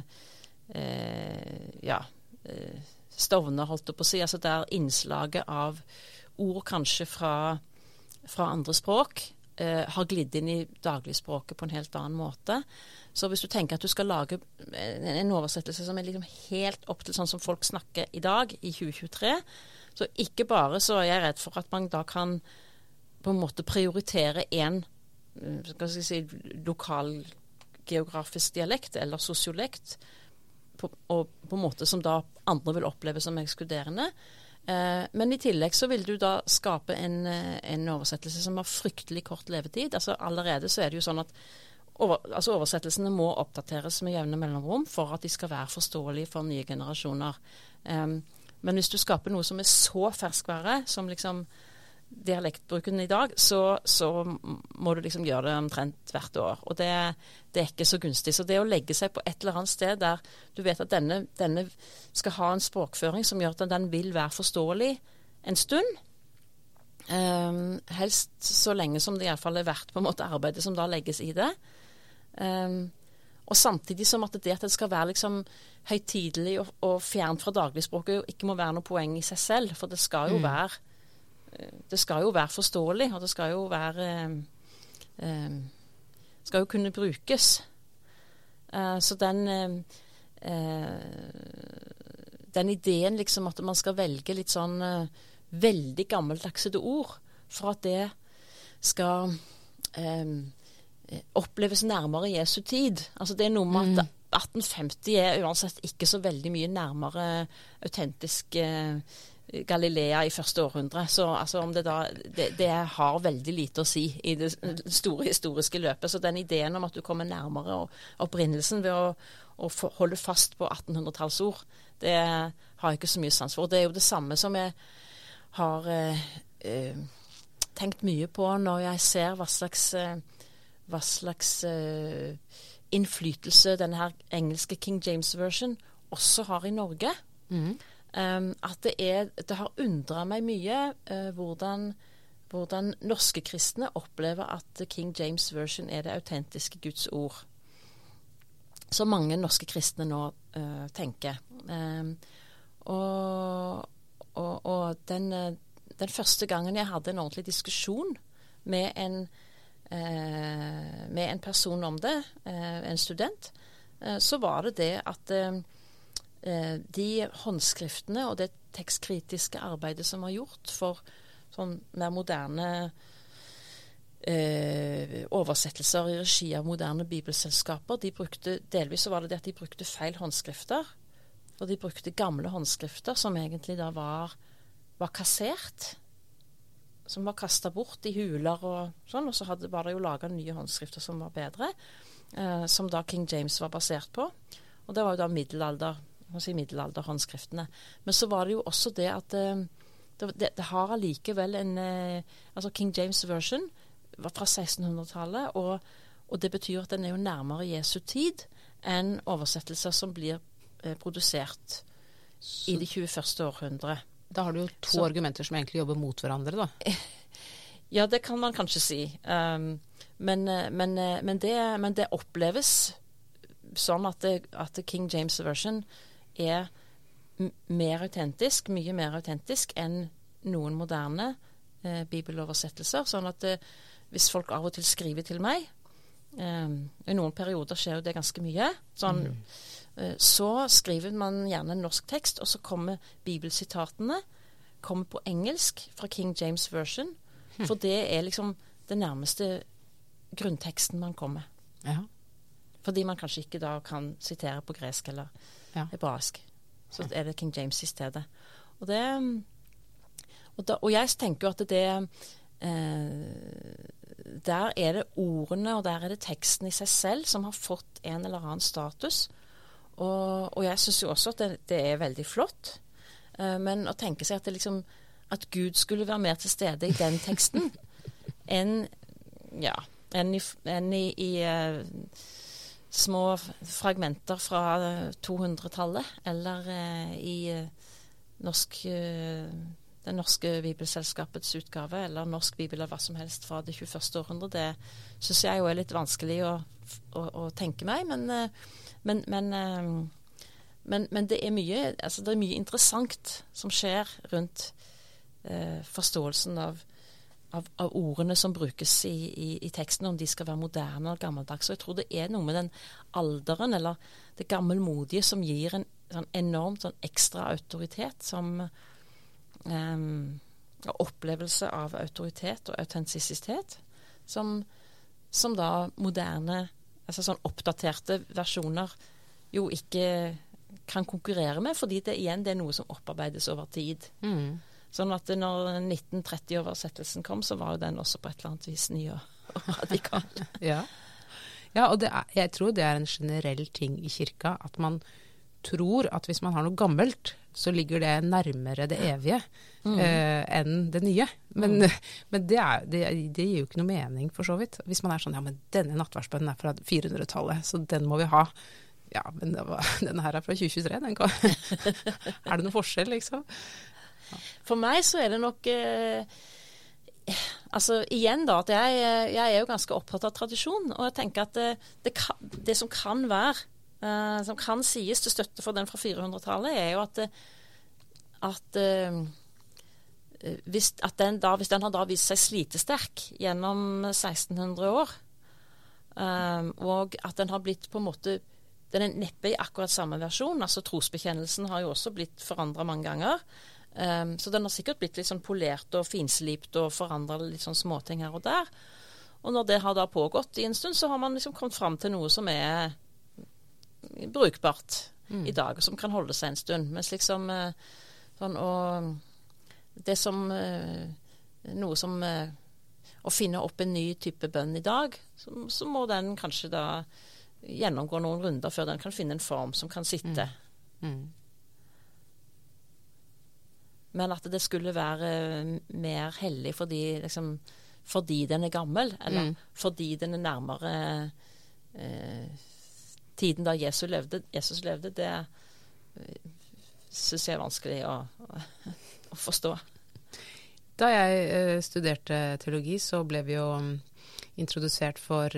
eh, ja, eh, Stovner, holdt jeg på å si. Altså der innslaget av ord kanskje fra, fra andre språk eh, har glidd inn i dagligspråket på en helt annen måte. Så hvis du tenker at du skal lage en, oversettelse som er liksom helt opp til sånn som folk snakker i dag, i 2023, så ikke bare så er jeg redd for at man da kan på en måte prioritere én si, lokalgeografisk dialekt eller sosiolekt, på, og på en måte som da andre vil oppleve som ekskluderende. Eh, men i tillegg så vil du da skape en, eh, en, oversettelse som har fryktelig kort levetid. Altså Allerede så er det jo sånn at over, altså oversettelsene må oppdateres med jevne mellomrom for at de skal være forståelige for nye generasjoner. Um, men hvis du skaper noe som er så ferskvare som liksom dialektbruken i dag, så, så, må du liksom gjøre det omtrent hvert år. Og det, det, er ikke så gunstig. Så det å legge seg på et eller annet sted der du vet at denne, denne skal ha en språkføring som gjør at den vil være forståelig en stund, um, helst så lenge som det iallfall er verdt på en måte arbeidet som da legges i det. Um, og samtidig som at det at det skal være liksom høytidelig og, og fjernt fra dagligspråket ikke må være noe poeng i seg selv. For det skal jo mm. være det skal jo være forståelig, og det skal jo være eh, Skal jo kunne brukes. Eh, så den eh, Den ideen liksom at man skal velge litt sånn eh, veldig gammeldagsede ord for at det skal eh, oppleves nærmere Jesu tid. Altså Det er noe med at 1850 mm. er uansett ikke så veldig mye nærmere autentisk eh, Galilea i første århundre. Så altså, om det, da, det, det, har veldig lite å si i det store historiske løpet. Så den ideen om at du kommer nærmere opprinnelsen ved å, å holde fast på 1800-tallsord, det har jeg ikke så mye sans for. Det er jo det samme som jeg har eh, eh, tenkt mye på når jeg ser hva slags, eh, hva slags eh, innflytelse denne her engelske King James version også har i Norge. Mm. Um, at det, er, det har undra meg mye uh, hvordan, hvordan, norske kristne opplever at King James version er det autentiske Guds ord. Som mange norske kristne nå uh, tenker. Um, og, og, og den, den, første gangen jeg hadde en ordentlig diskusjon med en, uh, med en person om det, en student, så var det det at eh, de håndskriftene og det tekstkritiske arbeidet som var gjort for sånn mer moderne eh, oversettelser i regi av moderne bibelselskaper, de brukte, delvis så var det det at de brukte feil håndskrifter. Og de brukte gamle håndskrifter som egentlig da var, var kassert. Som var kasta bort i huler og sånn. Og så hadde, var det jo laga nye håndskrifter som var bedre. Eh, som da King James var basert på. Og det var jo da middelalder si, middelalderhåndskriftene. Men så var det jo også det at eh, det, det, det har allikevel en eh, Altså King James version var fra 1600-tallet, og, og, det betyr at den er jo nærmere Jesu tid enn oversettelser som blir eh, produsert så, i det 21. århundret. Da har du jo to så, argumenter som egentlig jobber mot hverandre, da. [laughs] ja, det kan man kanskje si. Um, men, men, men, det, men, det, oppleves sånn at, det, at King James version er mer autentisk, mye mer autentisk enn noen moderne eh, bibeloversettelser. Sånn at eh, hvis folk av og til skriver til meg eh, I noen perioder skjer jo det ganske mye. Sånn, mm. Eh, så skriver man gjerne en norsk tekst, og så kommer bibelsitatene kommer på engelsk fra King James version. Mm. For det er liksom det nærmeste grunnteksten man kommer. Ja. Fordi man kanskje ikke da kan sitere på gresk eller ja. hebraisk. Så er det King James i stedet. Og, det, og, da, og jeg tenker jo at det eh, Der er det ordene og der er det teksten i seg selv som har fått en eller annen status. Og, og jeg syns jo også at det, det er veldig flott. Eh, men å tenke seg at, liksom, at Gud skulle være mer til stede i den teksten [laughs] enn ja, enn i, enn i, i uh, små fragmenter fra 200-tallet, eller eh, i eh, norsk, eh, det norske bibelselskapets utgave, eller norsk bibel eller hva som helst fra det 21. århundre. Det syns jeg jo er litt vanskelig å, å, å tenke meg, men, men, men, men det, er mye, altså det, er mye, interessant som skjer rundt eh, forståelsen av av, av, ordene som brukes i, i, i, teksten, om de skal være moderne eller gammeldagse. Jeg tror det er noe med den alderen, eller det gammelmodige, som gir en sånn enormt sånn ekstra autoritet, som um, opplevelse av autoritet og autentisitet, som, som da moderne, altså sånn oppdaterte versjoner jo ikke kan konkurrere med, fordi det igjen det er noe som opparbeides over tid. Mm. Sånn at når 1930-oversettelsen kom, så var jo den også på et eller annet vis ny og, radikal. [laughs] Ja, ja og er, jeg tror det er en generell ting i kirka, at man tror at hvis man har noe gammelt, så ligger det nærmere det evige mm. eh, enn det nye. Men, mm. [laughs] men det, er, det, det, gir jo ikke noe mening, for så vidt. Hvis man er sånn ja, men denne nattverdsbønnen er fra 400-tallet, så den må vi ha. Ja, men var, [laughs] den her er fra 2023. Den kan, er det noen forskjell, liksom? For meg så er det nok eh, Altså igjen da, at jeg, jeg, er jo ganske opptatt av tradisjon. Og jeg tenker at det, det, kan, det som kan være eh, som kan sies til støtte for den fra 400-tallet, er jo at, at, eh, hvis, at den da, hvis den har da vist seg slitesterk gjennom 1600 år, um, og at den har blitt på en måte Den er neppe i akkurat samme versjon. altså Trosbekjennelsen har jo også blitt forandra mange ganger. Um, så den har sikkert blitt litt sånn polert og finslipt og forandra litt sånn småting her og der. Og når det har da pågått i en stund, så har man liksom kommet fram til noe som er brukbart mm. i dag, og som kan holde seg en stund. Mens liksom eh, sånn å Det som eh, Noe som eh, Å finne opp en ny type bønn i dag, så, så, må den kanskje da gjennomgå noen runder før den kan finne en form som kan sitte. Mm. Mm. Men at det skulle være mer hellig fordi, liksom, fordi den er gammel, eller mm. fordi den er nærmere eh, tiden da Jesus levde, Jesus levde det eh, syns jeg er vanskelig å, [laughs] å, forstå. Da jeg uh, studerte teologi, så ble vi jo um, introdusert for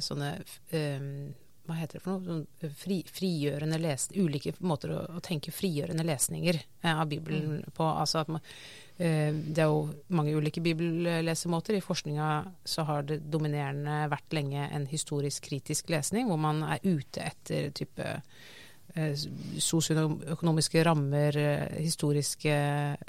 sånne um, hva heter det for noe? Sånn fri, frigjørende les, ulike måter å, å, tenke frigjørende lesninger eh, av Bibelen mm. på. Altså man, eh, det er jo mange ulike bibellesemåter. I forskninga så har det dominerende vært lenge en historisk kritisk lesning, hvor man er ute etter type eh, sosioøkonomiske rammer, eh, historiske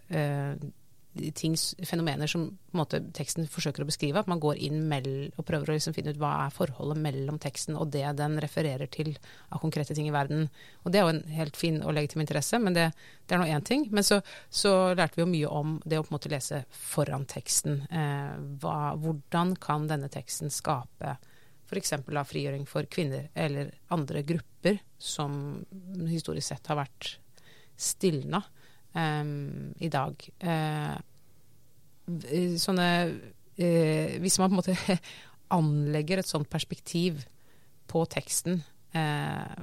eh, ting, fenomener som måte, teksten forsøker å beskrive. At man går inn og prøver å liksom finne ut hva er forholdet mellom teksten og det den refererer til av konkrete ting i verden. Og Det er jo en helt fin og legitim interesse, men det, det er nå én ting. Men så, så, lærte vi jo mye om det å på en måte lese foran teksten. Eh, hva, hvordan kan denne teksten skape f.eks. av frigjøring for kvinner eller andre grupper som historisk sett har vært stilna um, i dag. Uh, sånne uh, Hvis man på en måte [laughs] anlegger et sånt perspektiv på teksten uh,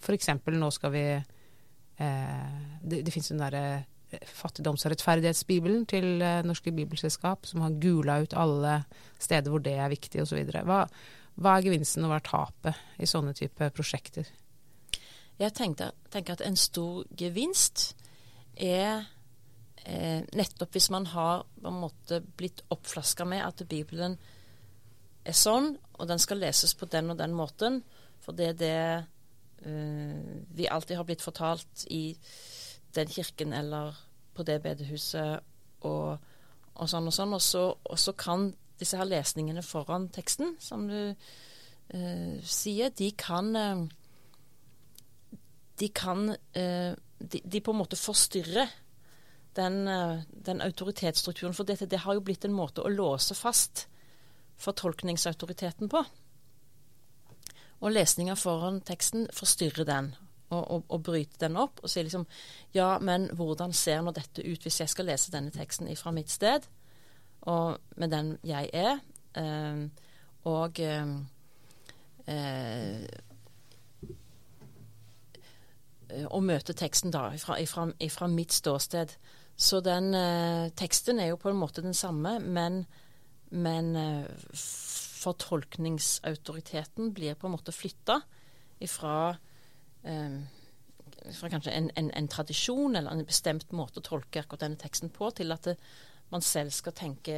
F.eks. nå skal vi Det, det fins den derre fattigdoms- og rettferdighetsbibelen til Norske Bibelselskap, som har gula ut alle steder hvor det er viktig, osv. Hva, hva er gevinsten og hva er tapet i sånne type prosjekter? Jeg tenker at en stor gevinst er eh, nettopp hvis man har på en måte blitt oppflaska med at Bibelen er sånn, og den skal leses på den og den måten, for det er det eh, vi alltid har blitt fortalt i den kirken eller på det bedehuset og, og sånn og sånn. Og så, og så, kan disse her lesningene foran teksten, som du eh, sier, de kan eh, De kan eh, de, de, på en måte forstyrrer den, eh, den autoritetsstrukturen. For dette det har jo blitt en måte å låse fast fortolkningsautoriteten på. Og lesninga foran teksten forstyrrer den, og, og, og bryter den opp. Og sier liksom Ja, men hvordan ser nå dette ut hvis jeg skal lese denne teksten fra mitt sted, og med den jeg er? Eh, og eh, eh å møte teksten da, fra mitt ståsted. Så den eh, teksten er jo på en måte den samme, men, men eh, fortolkningsautoriteten blir på en måte flytta ifra eh, fra kanskje en, en, en, tradisjon eller en bestemt måte å tolke akkurat denne teksten på, til at det, man selv skal tenke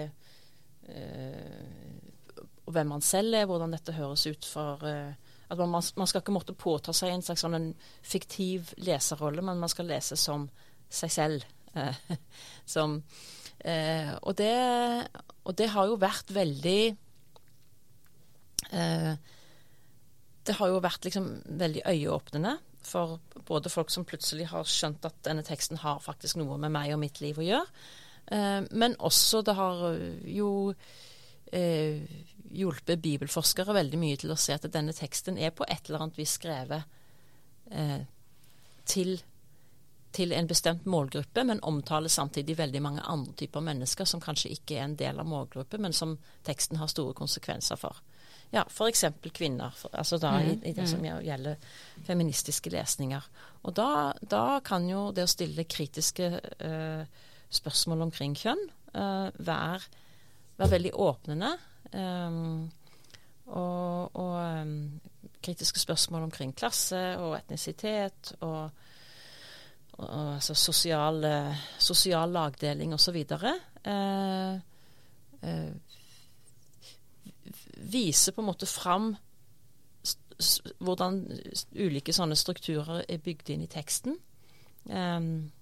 eh, hvem man selv er, hvordan dette høres ut for eh, at man, man, skal ikke måtte påta seg en slags sånn en fiktiv leserrolle, men man skal lese som seg selv. Eh, [laughs] som eh, og, det, og, det, har jo vært veldig eh, Det har jo vært liksom veldig øyeåpnende for både folk som plutselig har skjønt at denne teksten har faktisk noe med meg og mitt liv å gjøre, eh, men også det har jo eh, hjulpet bibelforskere veldig mye til å se at denne teksten er på et eller annet vis skrevet eh, til, til, en bestemt målgruppe, men omtaler samtidig veldig mange andre typer mennesker som kanskje ikke er en del av målgruppen, men som teksten har store konsekvenser for. Ja, f.eks. kvinner, for, altså da mm, i, i, det som mm. gjelder feministiske lesninger. Og da, da, kan jo det å stille kritiske eh, spørsmål omkring kjønn eh, være, være veldig åpnende. Um, og, og um, kritiske spørsmål omkring klasse og etnisitet og, og, og altså sosial, sosial lagdeling osv. Eh, eh, viser på en måte fram hvordan ulike sånne strukturer er bygd inn i teksten. Um,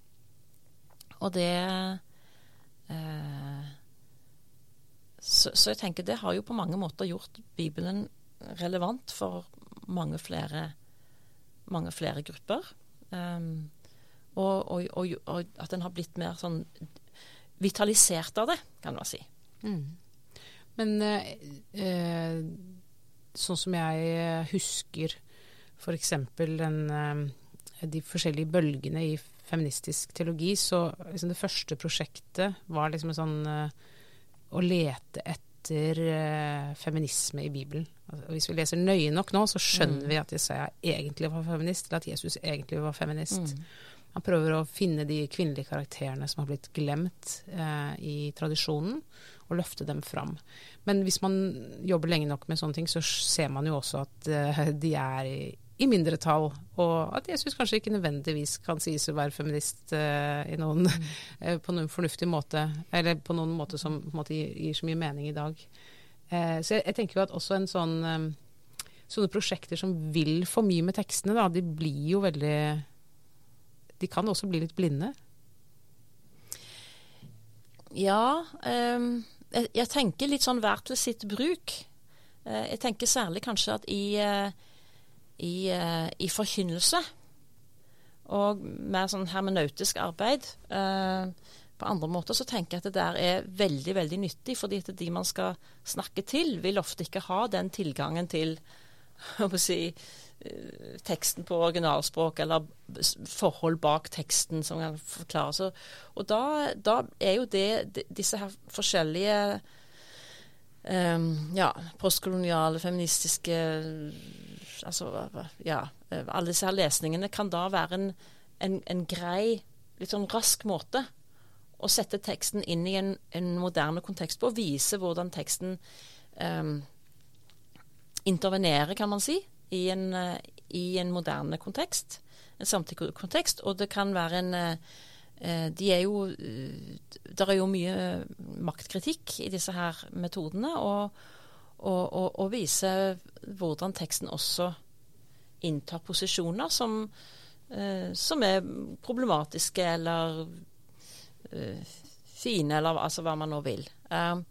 og det uh, så, så, jeg tenker det har jo på mange måter gjort Bibelen relevant for mange flere, mange flere grupper. Um, og, og, og, og, at den har blitt mer sånn vitalisert av det, kan man si. Mm. Men eh, sånn som jeg husker f.eks. For de forskjellige bølgene i feministisk teologi, så liksom det første prosjektet var liksom en sånn eh, å lete etter uh, feminisme i Bibelen. Altså, hvis vi leser nøye nok nå, så skjønner mm. vi at Jesaja egentlig var feminist, eller at Jesus egentlig var feminist. Mm. Han prøver å finne de kvinnelige karakterene som har blitt glemt uh, i tradisjonen, og løfte dem fram. Men hvis man jobber lenge nok med sånne ting, så ser man jo også at uh, [laughs] de er i i mindretall, og at Jesus kanskje ikke nødvendigvis kan sies å være feminist uh, noen, mm. uh, [laughs] på noen fornuftig måte, eller på noen måte som måte, gir, gir, så mye mening i dag. Uh, så jeg, jeg, tenker jo at også en sånn um, Sånne prosjekter som vil for mye med tekstene, da, de blir jo veldig De kan også bli litt blinde. Ja. Um, jeg, jeg, tenker litt sånn hver til sitt bruk. jeg tenker særlig kanskje at i i, uh, i forkynnelse. Og mer sånn hermenautisk arbeid. Uh, på andre måter så tenker jeg at det der er veldig veldig nyttig, fordi at de man skal snakke til, vil ofte ikke ha den tilgangen til [laughs] si, uh, teksten på originalspråk, eller forhold bak teksten som kan forklares. Og da, da er jo det disse her forskjellige um, ja, postkoloniale, feministiske altså, ja, alle disse her lesningene kan da være en, en, en, grei, litt sånn rask måte å sette teksten inn i en, en moderne kontekst på, og vise hvordan teksten um, intervenerer, kan man si, i en, uh, i en moderne kontekst. En samtidskontekst. Og det kan være en uh, de er jo Det er jo mye maktkritikk i disse her metodene. og og, og, og vise hvordan teksten også inntar posisjoner som, eh, som er problematiske eller eh, fine, eller altså hva man nå vil. Eh,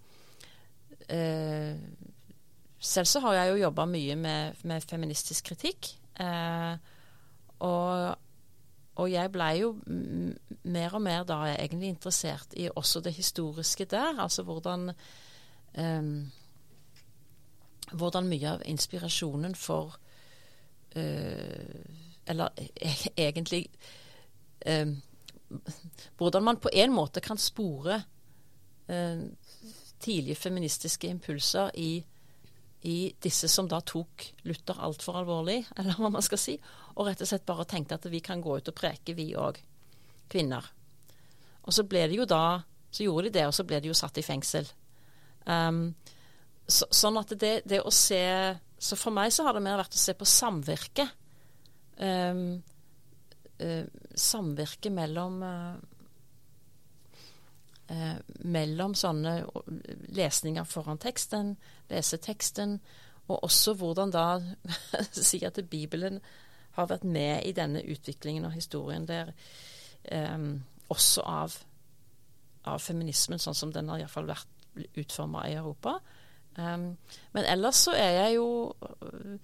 eh selv så har jeg jo jobba mye med, med, feministisk kritikk. Eh, og, og, jeg blei jo mer og mer da egentlig interessert i også det historiske der. Altså hvordan um, hvordan mye av inspirasjonen for øh, Eller e egentlig øh, Hvordan man på en måte kan spore øh, tidlige feministiske impulser i, i, disse som da tok Luther altfor alvorlig, [laughs] eller hva man skal si, og rett og slett bare tenkte at vi kan gå ut og preke, vi òg, kvinner. Og så ble det jo da Så gjorde de det, og så ble de jo satt i fengsel. Um, så, sånn at det, det, å se Så for meg så har det mer vært å se på samvirke. Um, uh, samvirke mellom uh, uh, mellom sånne lesninger foran teksten, lese teksten, og også hvordan da [laughs] si at Bibelen har vært med i denne utviklingen og historien der um, også av av feminismen, sånn som den har iallfall vært utforma i Europa. Um, men ellers så er jeg jo øh,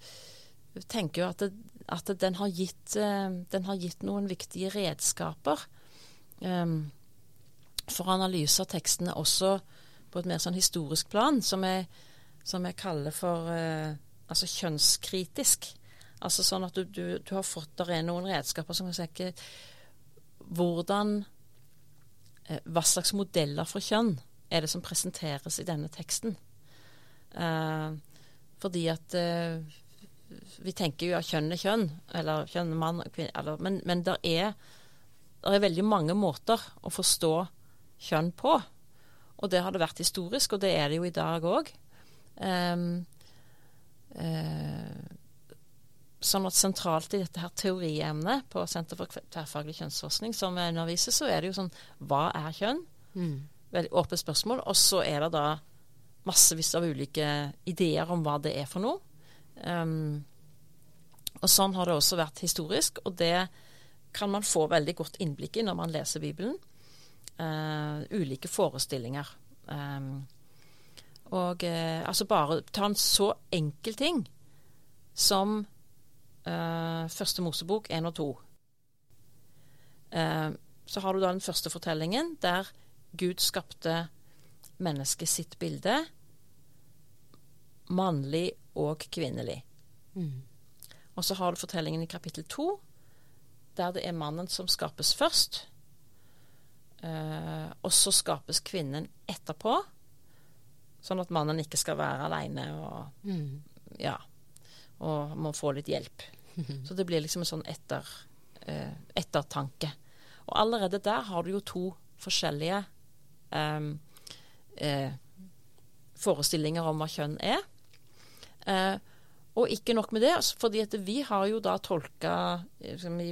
tenker jo at, det, at den, har gitt, uh, den, har gitt, noen viktige redskaper um, for analyse av tekstene også på et mer sånn historisk plan, som jeg, som jeg kaller for uh, altså kjønnskritisk. Altså sånn at du, du, du har fått Der er noen redskaper som kan si hvordan Hva slags modeller for kjønn er det som presenteres i denne teksten? Eh, fordi at eh, Vi tenker jo at kjønn er kjønn, eller kjønn er mann kvinne, eller, Men, men det er, er, veldig mange måter å forstå kjønn på. Og det har det vært historisk, og det er det jo i dag òg. Um, uh, sånn at sentralt i dette her teoriemnet på Senter for tverrfaglig kjønnsforskning som jeg underviser, så er det jo sånn Hva er kjønn? Mm. Veldig åpent spørsmål. Og så er det da massevis av ulike ideer om hva det er for noe. Um, og sånn har det også vært historisk, og det kan man få veldig godt innblikk i når man leser Bibelen. Uh, ulike forestillinger. Um, og uh, altså bare ta en så enkel ting som uh, første Mosebok 1 og 2. Uh, så har du da den første fortellingen der Gud skapte mennesket sitt bilde. Mannlig og kvinnelig. Mm. Og så har du fortellingen i kapittel 2 der det er mannen som skapes først. Uh, og så skapes kvinnen etterpå, sånn at mannen ikke skal være aleine og mm. ja, og må få litt hjelp. [laughs] Så det blir liksom en sånn etter, uh, ettertanke. Og allerede der har du jo to forskjellige um, uh, forestillinger om hva kjønn er. Eh, og ikke nok med det, altså, fordi at vi har jo da tolka liksom, i,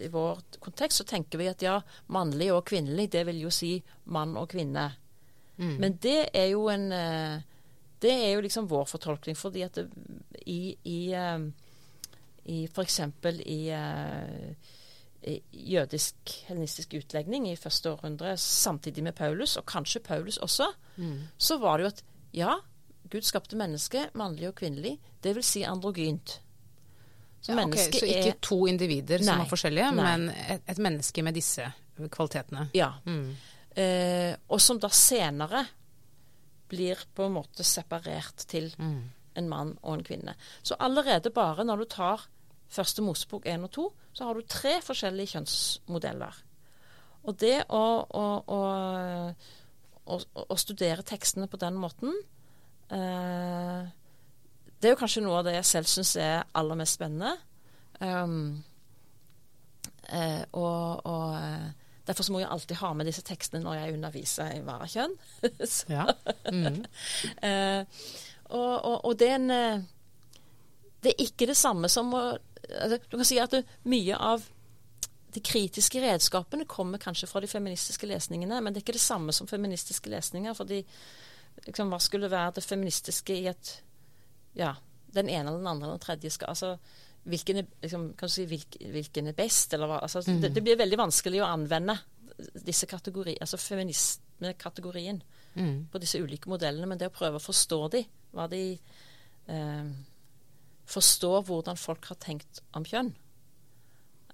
i vår kontekst så tenker vi at ja, mannlig og kvinnelig, det vil jo si mann og kvinne. Mm. Men det er jo en eh, Det er jo liksom vår fortolkning, fordi at det, i, i eh, i f.eks. i jødisk helenistisk utlegning i første århundre, samtidig med Paulus, og kanskje Paulus også, mm. så var det jo at ja, Gud skapte mennesket, mannlig og kvinnelig, det vil si androgynt. Så, ja, okay, så ikke er, to individer nei, som er forskjellige, nei. men et, et, menneske med disse kvalitetene. Ja. Mm. Eh, og som da senere blir på en måte separert til mm. en mann og en kvinne. Så allerede bare når du tar første Mosebok 1 og 2, så har du tre forskjellige kjønnsmodeller. Og det å, å, å, å studere tekstene på den måten Det er jo kanskje noe av det jeg selv syns er aller mest spennende. Um, eh, og, og eh, Derfor må jeg alltid ha med disse tekstene når jeg underviser i varekjønn. [laughs] ja. mm. [laughs] eh, og, og, og det, er en, eh, det er ikke det samme som å altså, Du kan si at du, mye av de kritiske redskapene kommer kanskje fra de feministiske lesningene, men det er ikke det samme som feministiske lesninger. fordi liksom, Hva skulle være det feministiske i at Ja, den ene eller den andre eller den tredje skal altså, hvilken er, liksom, si, hvilken, er best, eller hva altså, mm. det, det, blir veldig vanskelig å anvende disse kategoriene, altså feminismekategorien mm. på disse ulike modellene. Men det å prøve å forstå de, hva de eh, forstå hvordan folk har tenkt om kjønn.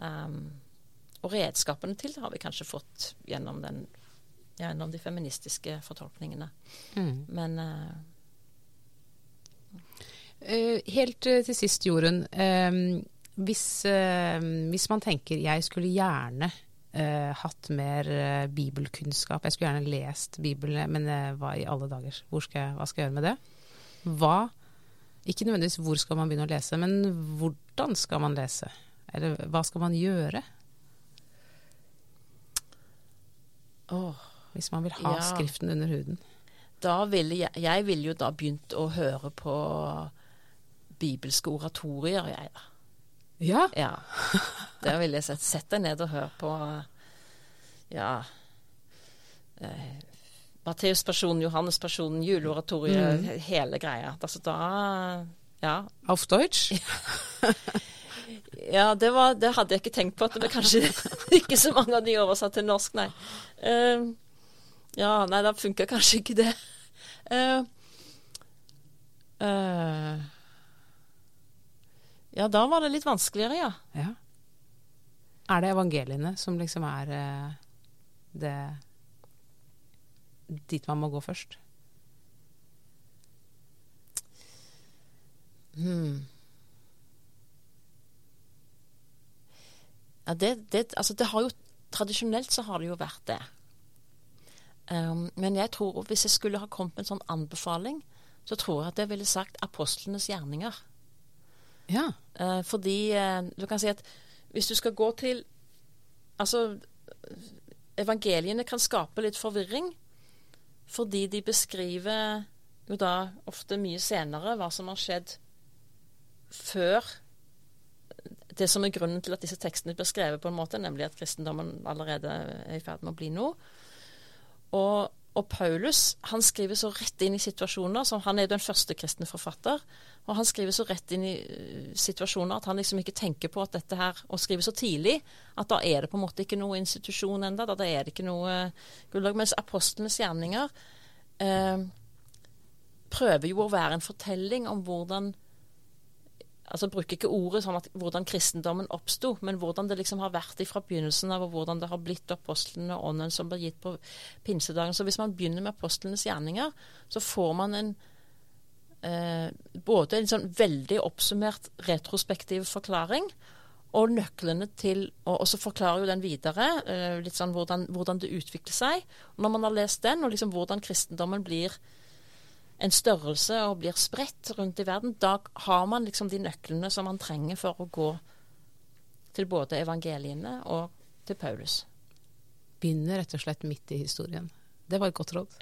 Um, og redskapene til det har vi kanskje fått gjennom, den, gjennom de feministiske fortolkningene. Mm. Men uh, Helt uh, til sist, Jorunn. Hvis, hvis, man tenker jeg skulle gjerne hatt mer bibelkunnskap, jeg skulle gjerne lest Bibelen, men hva i alle dager, skal jeg, hva skal jeg gjøre med det? Hva ikke nødvendigvis hvor skal man begynne å lese, men hvordan skal man lese? Eller hva skal man gjøre? Oh, Hvis man vil ha ja. skriften under huden. Da ville jeg, jeg ville jo da begynt å høre på bibelske oratorier, jeg da. Ja? ja. Da ville jeg sett, sett deg ned og høre på ja eh, Matteuspersonen, Johannespersonen, juleoratoriet, mm. hele greia. Altså da Ja. Auf Deutsch? ja, det, var, det, hadde jeg ikke tenkt på. At det var kanskje [laughs] ikke så mange av de oversatt til norsk, nei. Uh, Ja, nei, da funka kanskje ikke det. Uh, [laughs] uh, ja, da var det litt vanskeligere, ja. ja. Er det evangeliene som liksom er uh, det Dit man må gå først? Hmm. Ja, det, det, altså det har jo Tradisjonelt så har det jo vært det. Um, men jeg tror hvis jeg skulle ha kommet med en sånn anbefaling, så tror jeg at jeg ville sagt apostlenes gjerninger. Ja. Uh, fordi uh, du kan si at hvis du skal gå til Altså, evangeliene kan skape litt forvirring fordi de beskriver jo da ofte mye senere hva som har skjedd før det som er grunnen til at disse tekstene blir skrevet på en måte, nemlig at kristendommen allerede er i ferd med å bli noe. Og, og, Paulus han skriver så rett inn i situasjoner som Han er jo den første kristne forfatter. Og han skriver så rett inn i uh, situasjoner at han liksom ikke tenker på at dette her Og skriver så tidlig at da er det på en måte ikke noe institusjon enda, Da er det ikke noe uh. Mens apostlenes gjerninger eh, prøver jo å være en fortelling om hvordan altså bruker ikke ordet sånn at hvordan kristendommen oppsto, men hvordan det liksom har vært fra begynnelsen av, og hvordan det har blitt apostlene og ånden som ble gitt på pinsedagen. Så hvis man begynner med apostlenes gjerninger, så får man en eh, både en sånn veldig oppsummert retrospektiv forklaring, og nøklene til Og, så forklarer jo den videre eh, litt sånn hvordan, hvordan, det utvikler seg. Og når man har lest den, og liksom hvordan kristendommen blir en størrelse og blir spredt rundt i verden, da har man liksom de nøklene som man trenger for å gå til både evangeliene og til Paulus. Begynner rett og slett midt i historien. Det var et godt råd.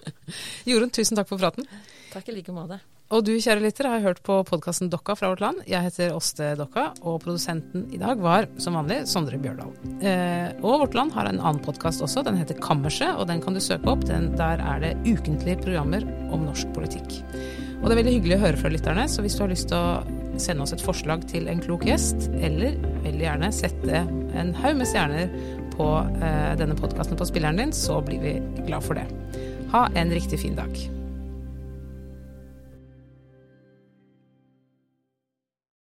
[laughs] Jorunn, tusen takk for praten. Takk i like måte. Og du kjære lytter har hørt på podkasten Dokka fra vårt land. Jeg heter Åste Dokka, og produsenten i dag var som vanlig Sondre Bjørdal. Eh, og Vårt Land har en annen podkast også, den heter Kammerset, og den kan du søke opp. Den, der er det ukentlige programmer om norsk politikk. Og det er veldig hyggelig å høre fra lytterne, så hvis du har lyst til å sende oss et forslag til en klok gjest, eller veldig gjerne sette en haug med stjerner på eh, denne podkasten på spilleren din, så blir vi glad for det. Ha en riktig fin dag.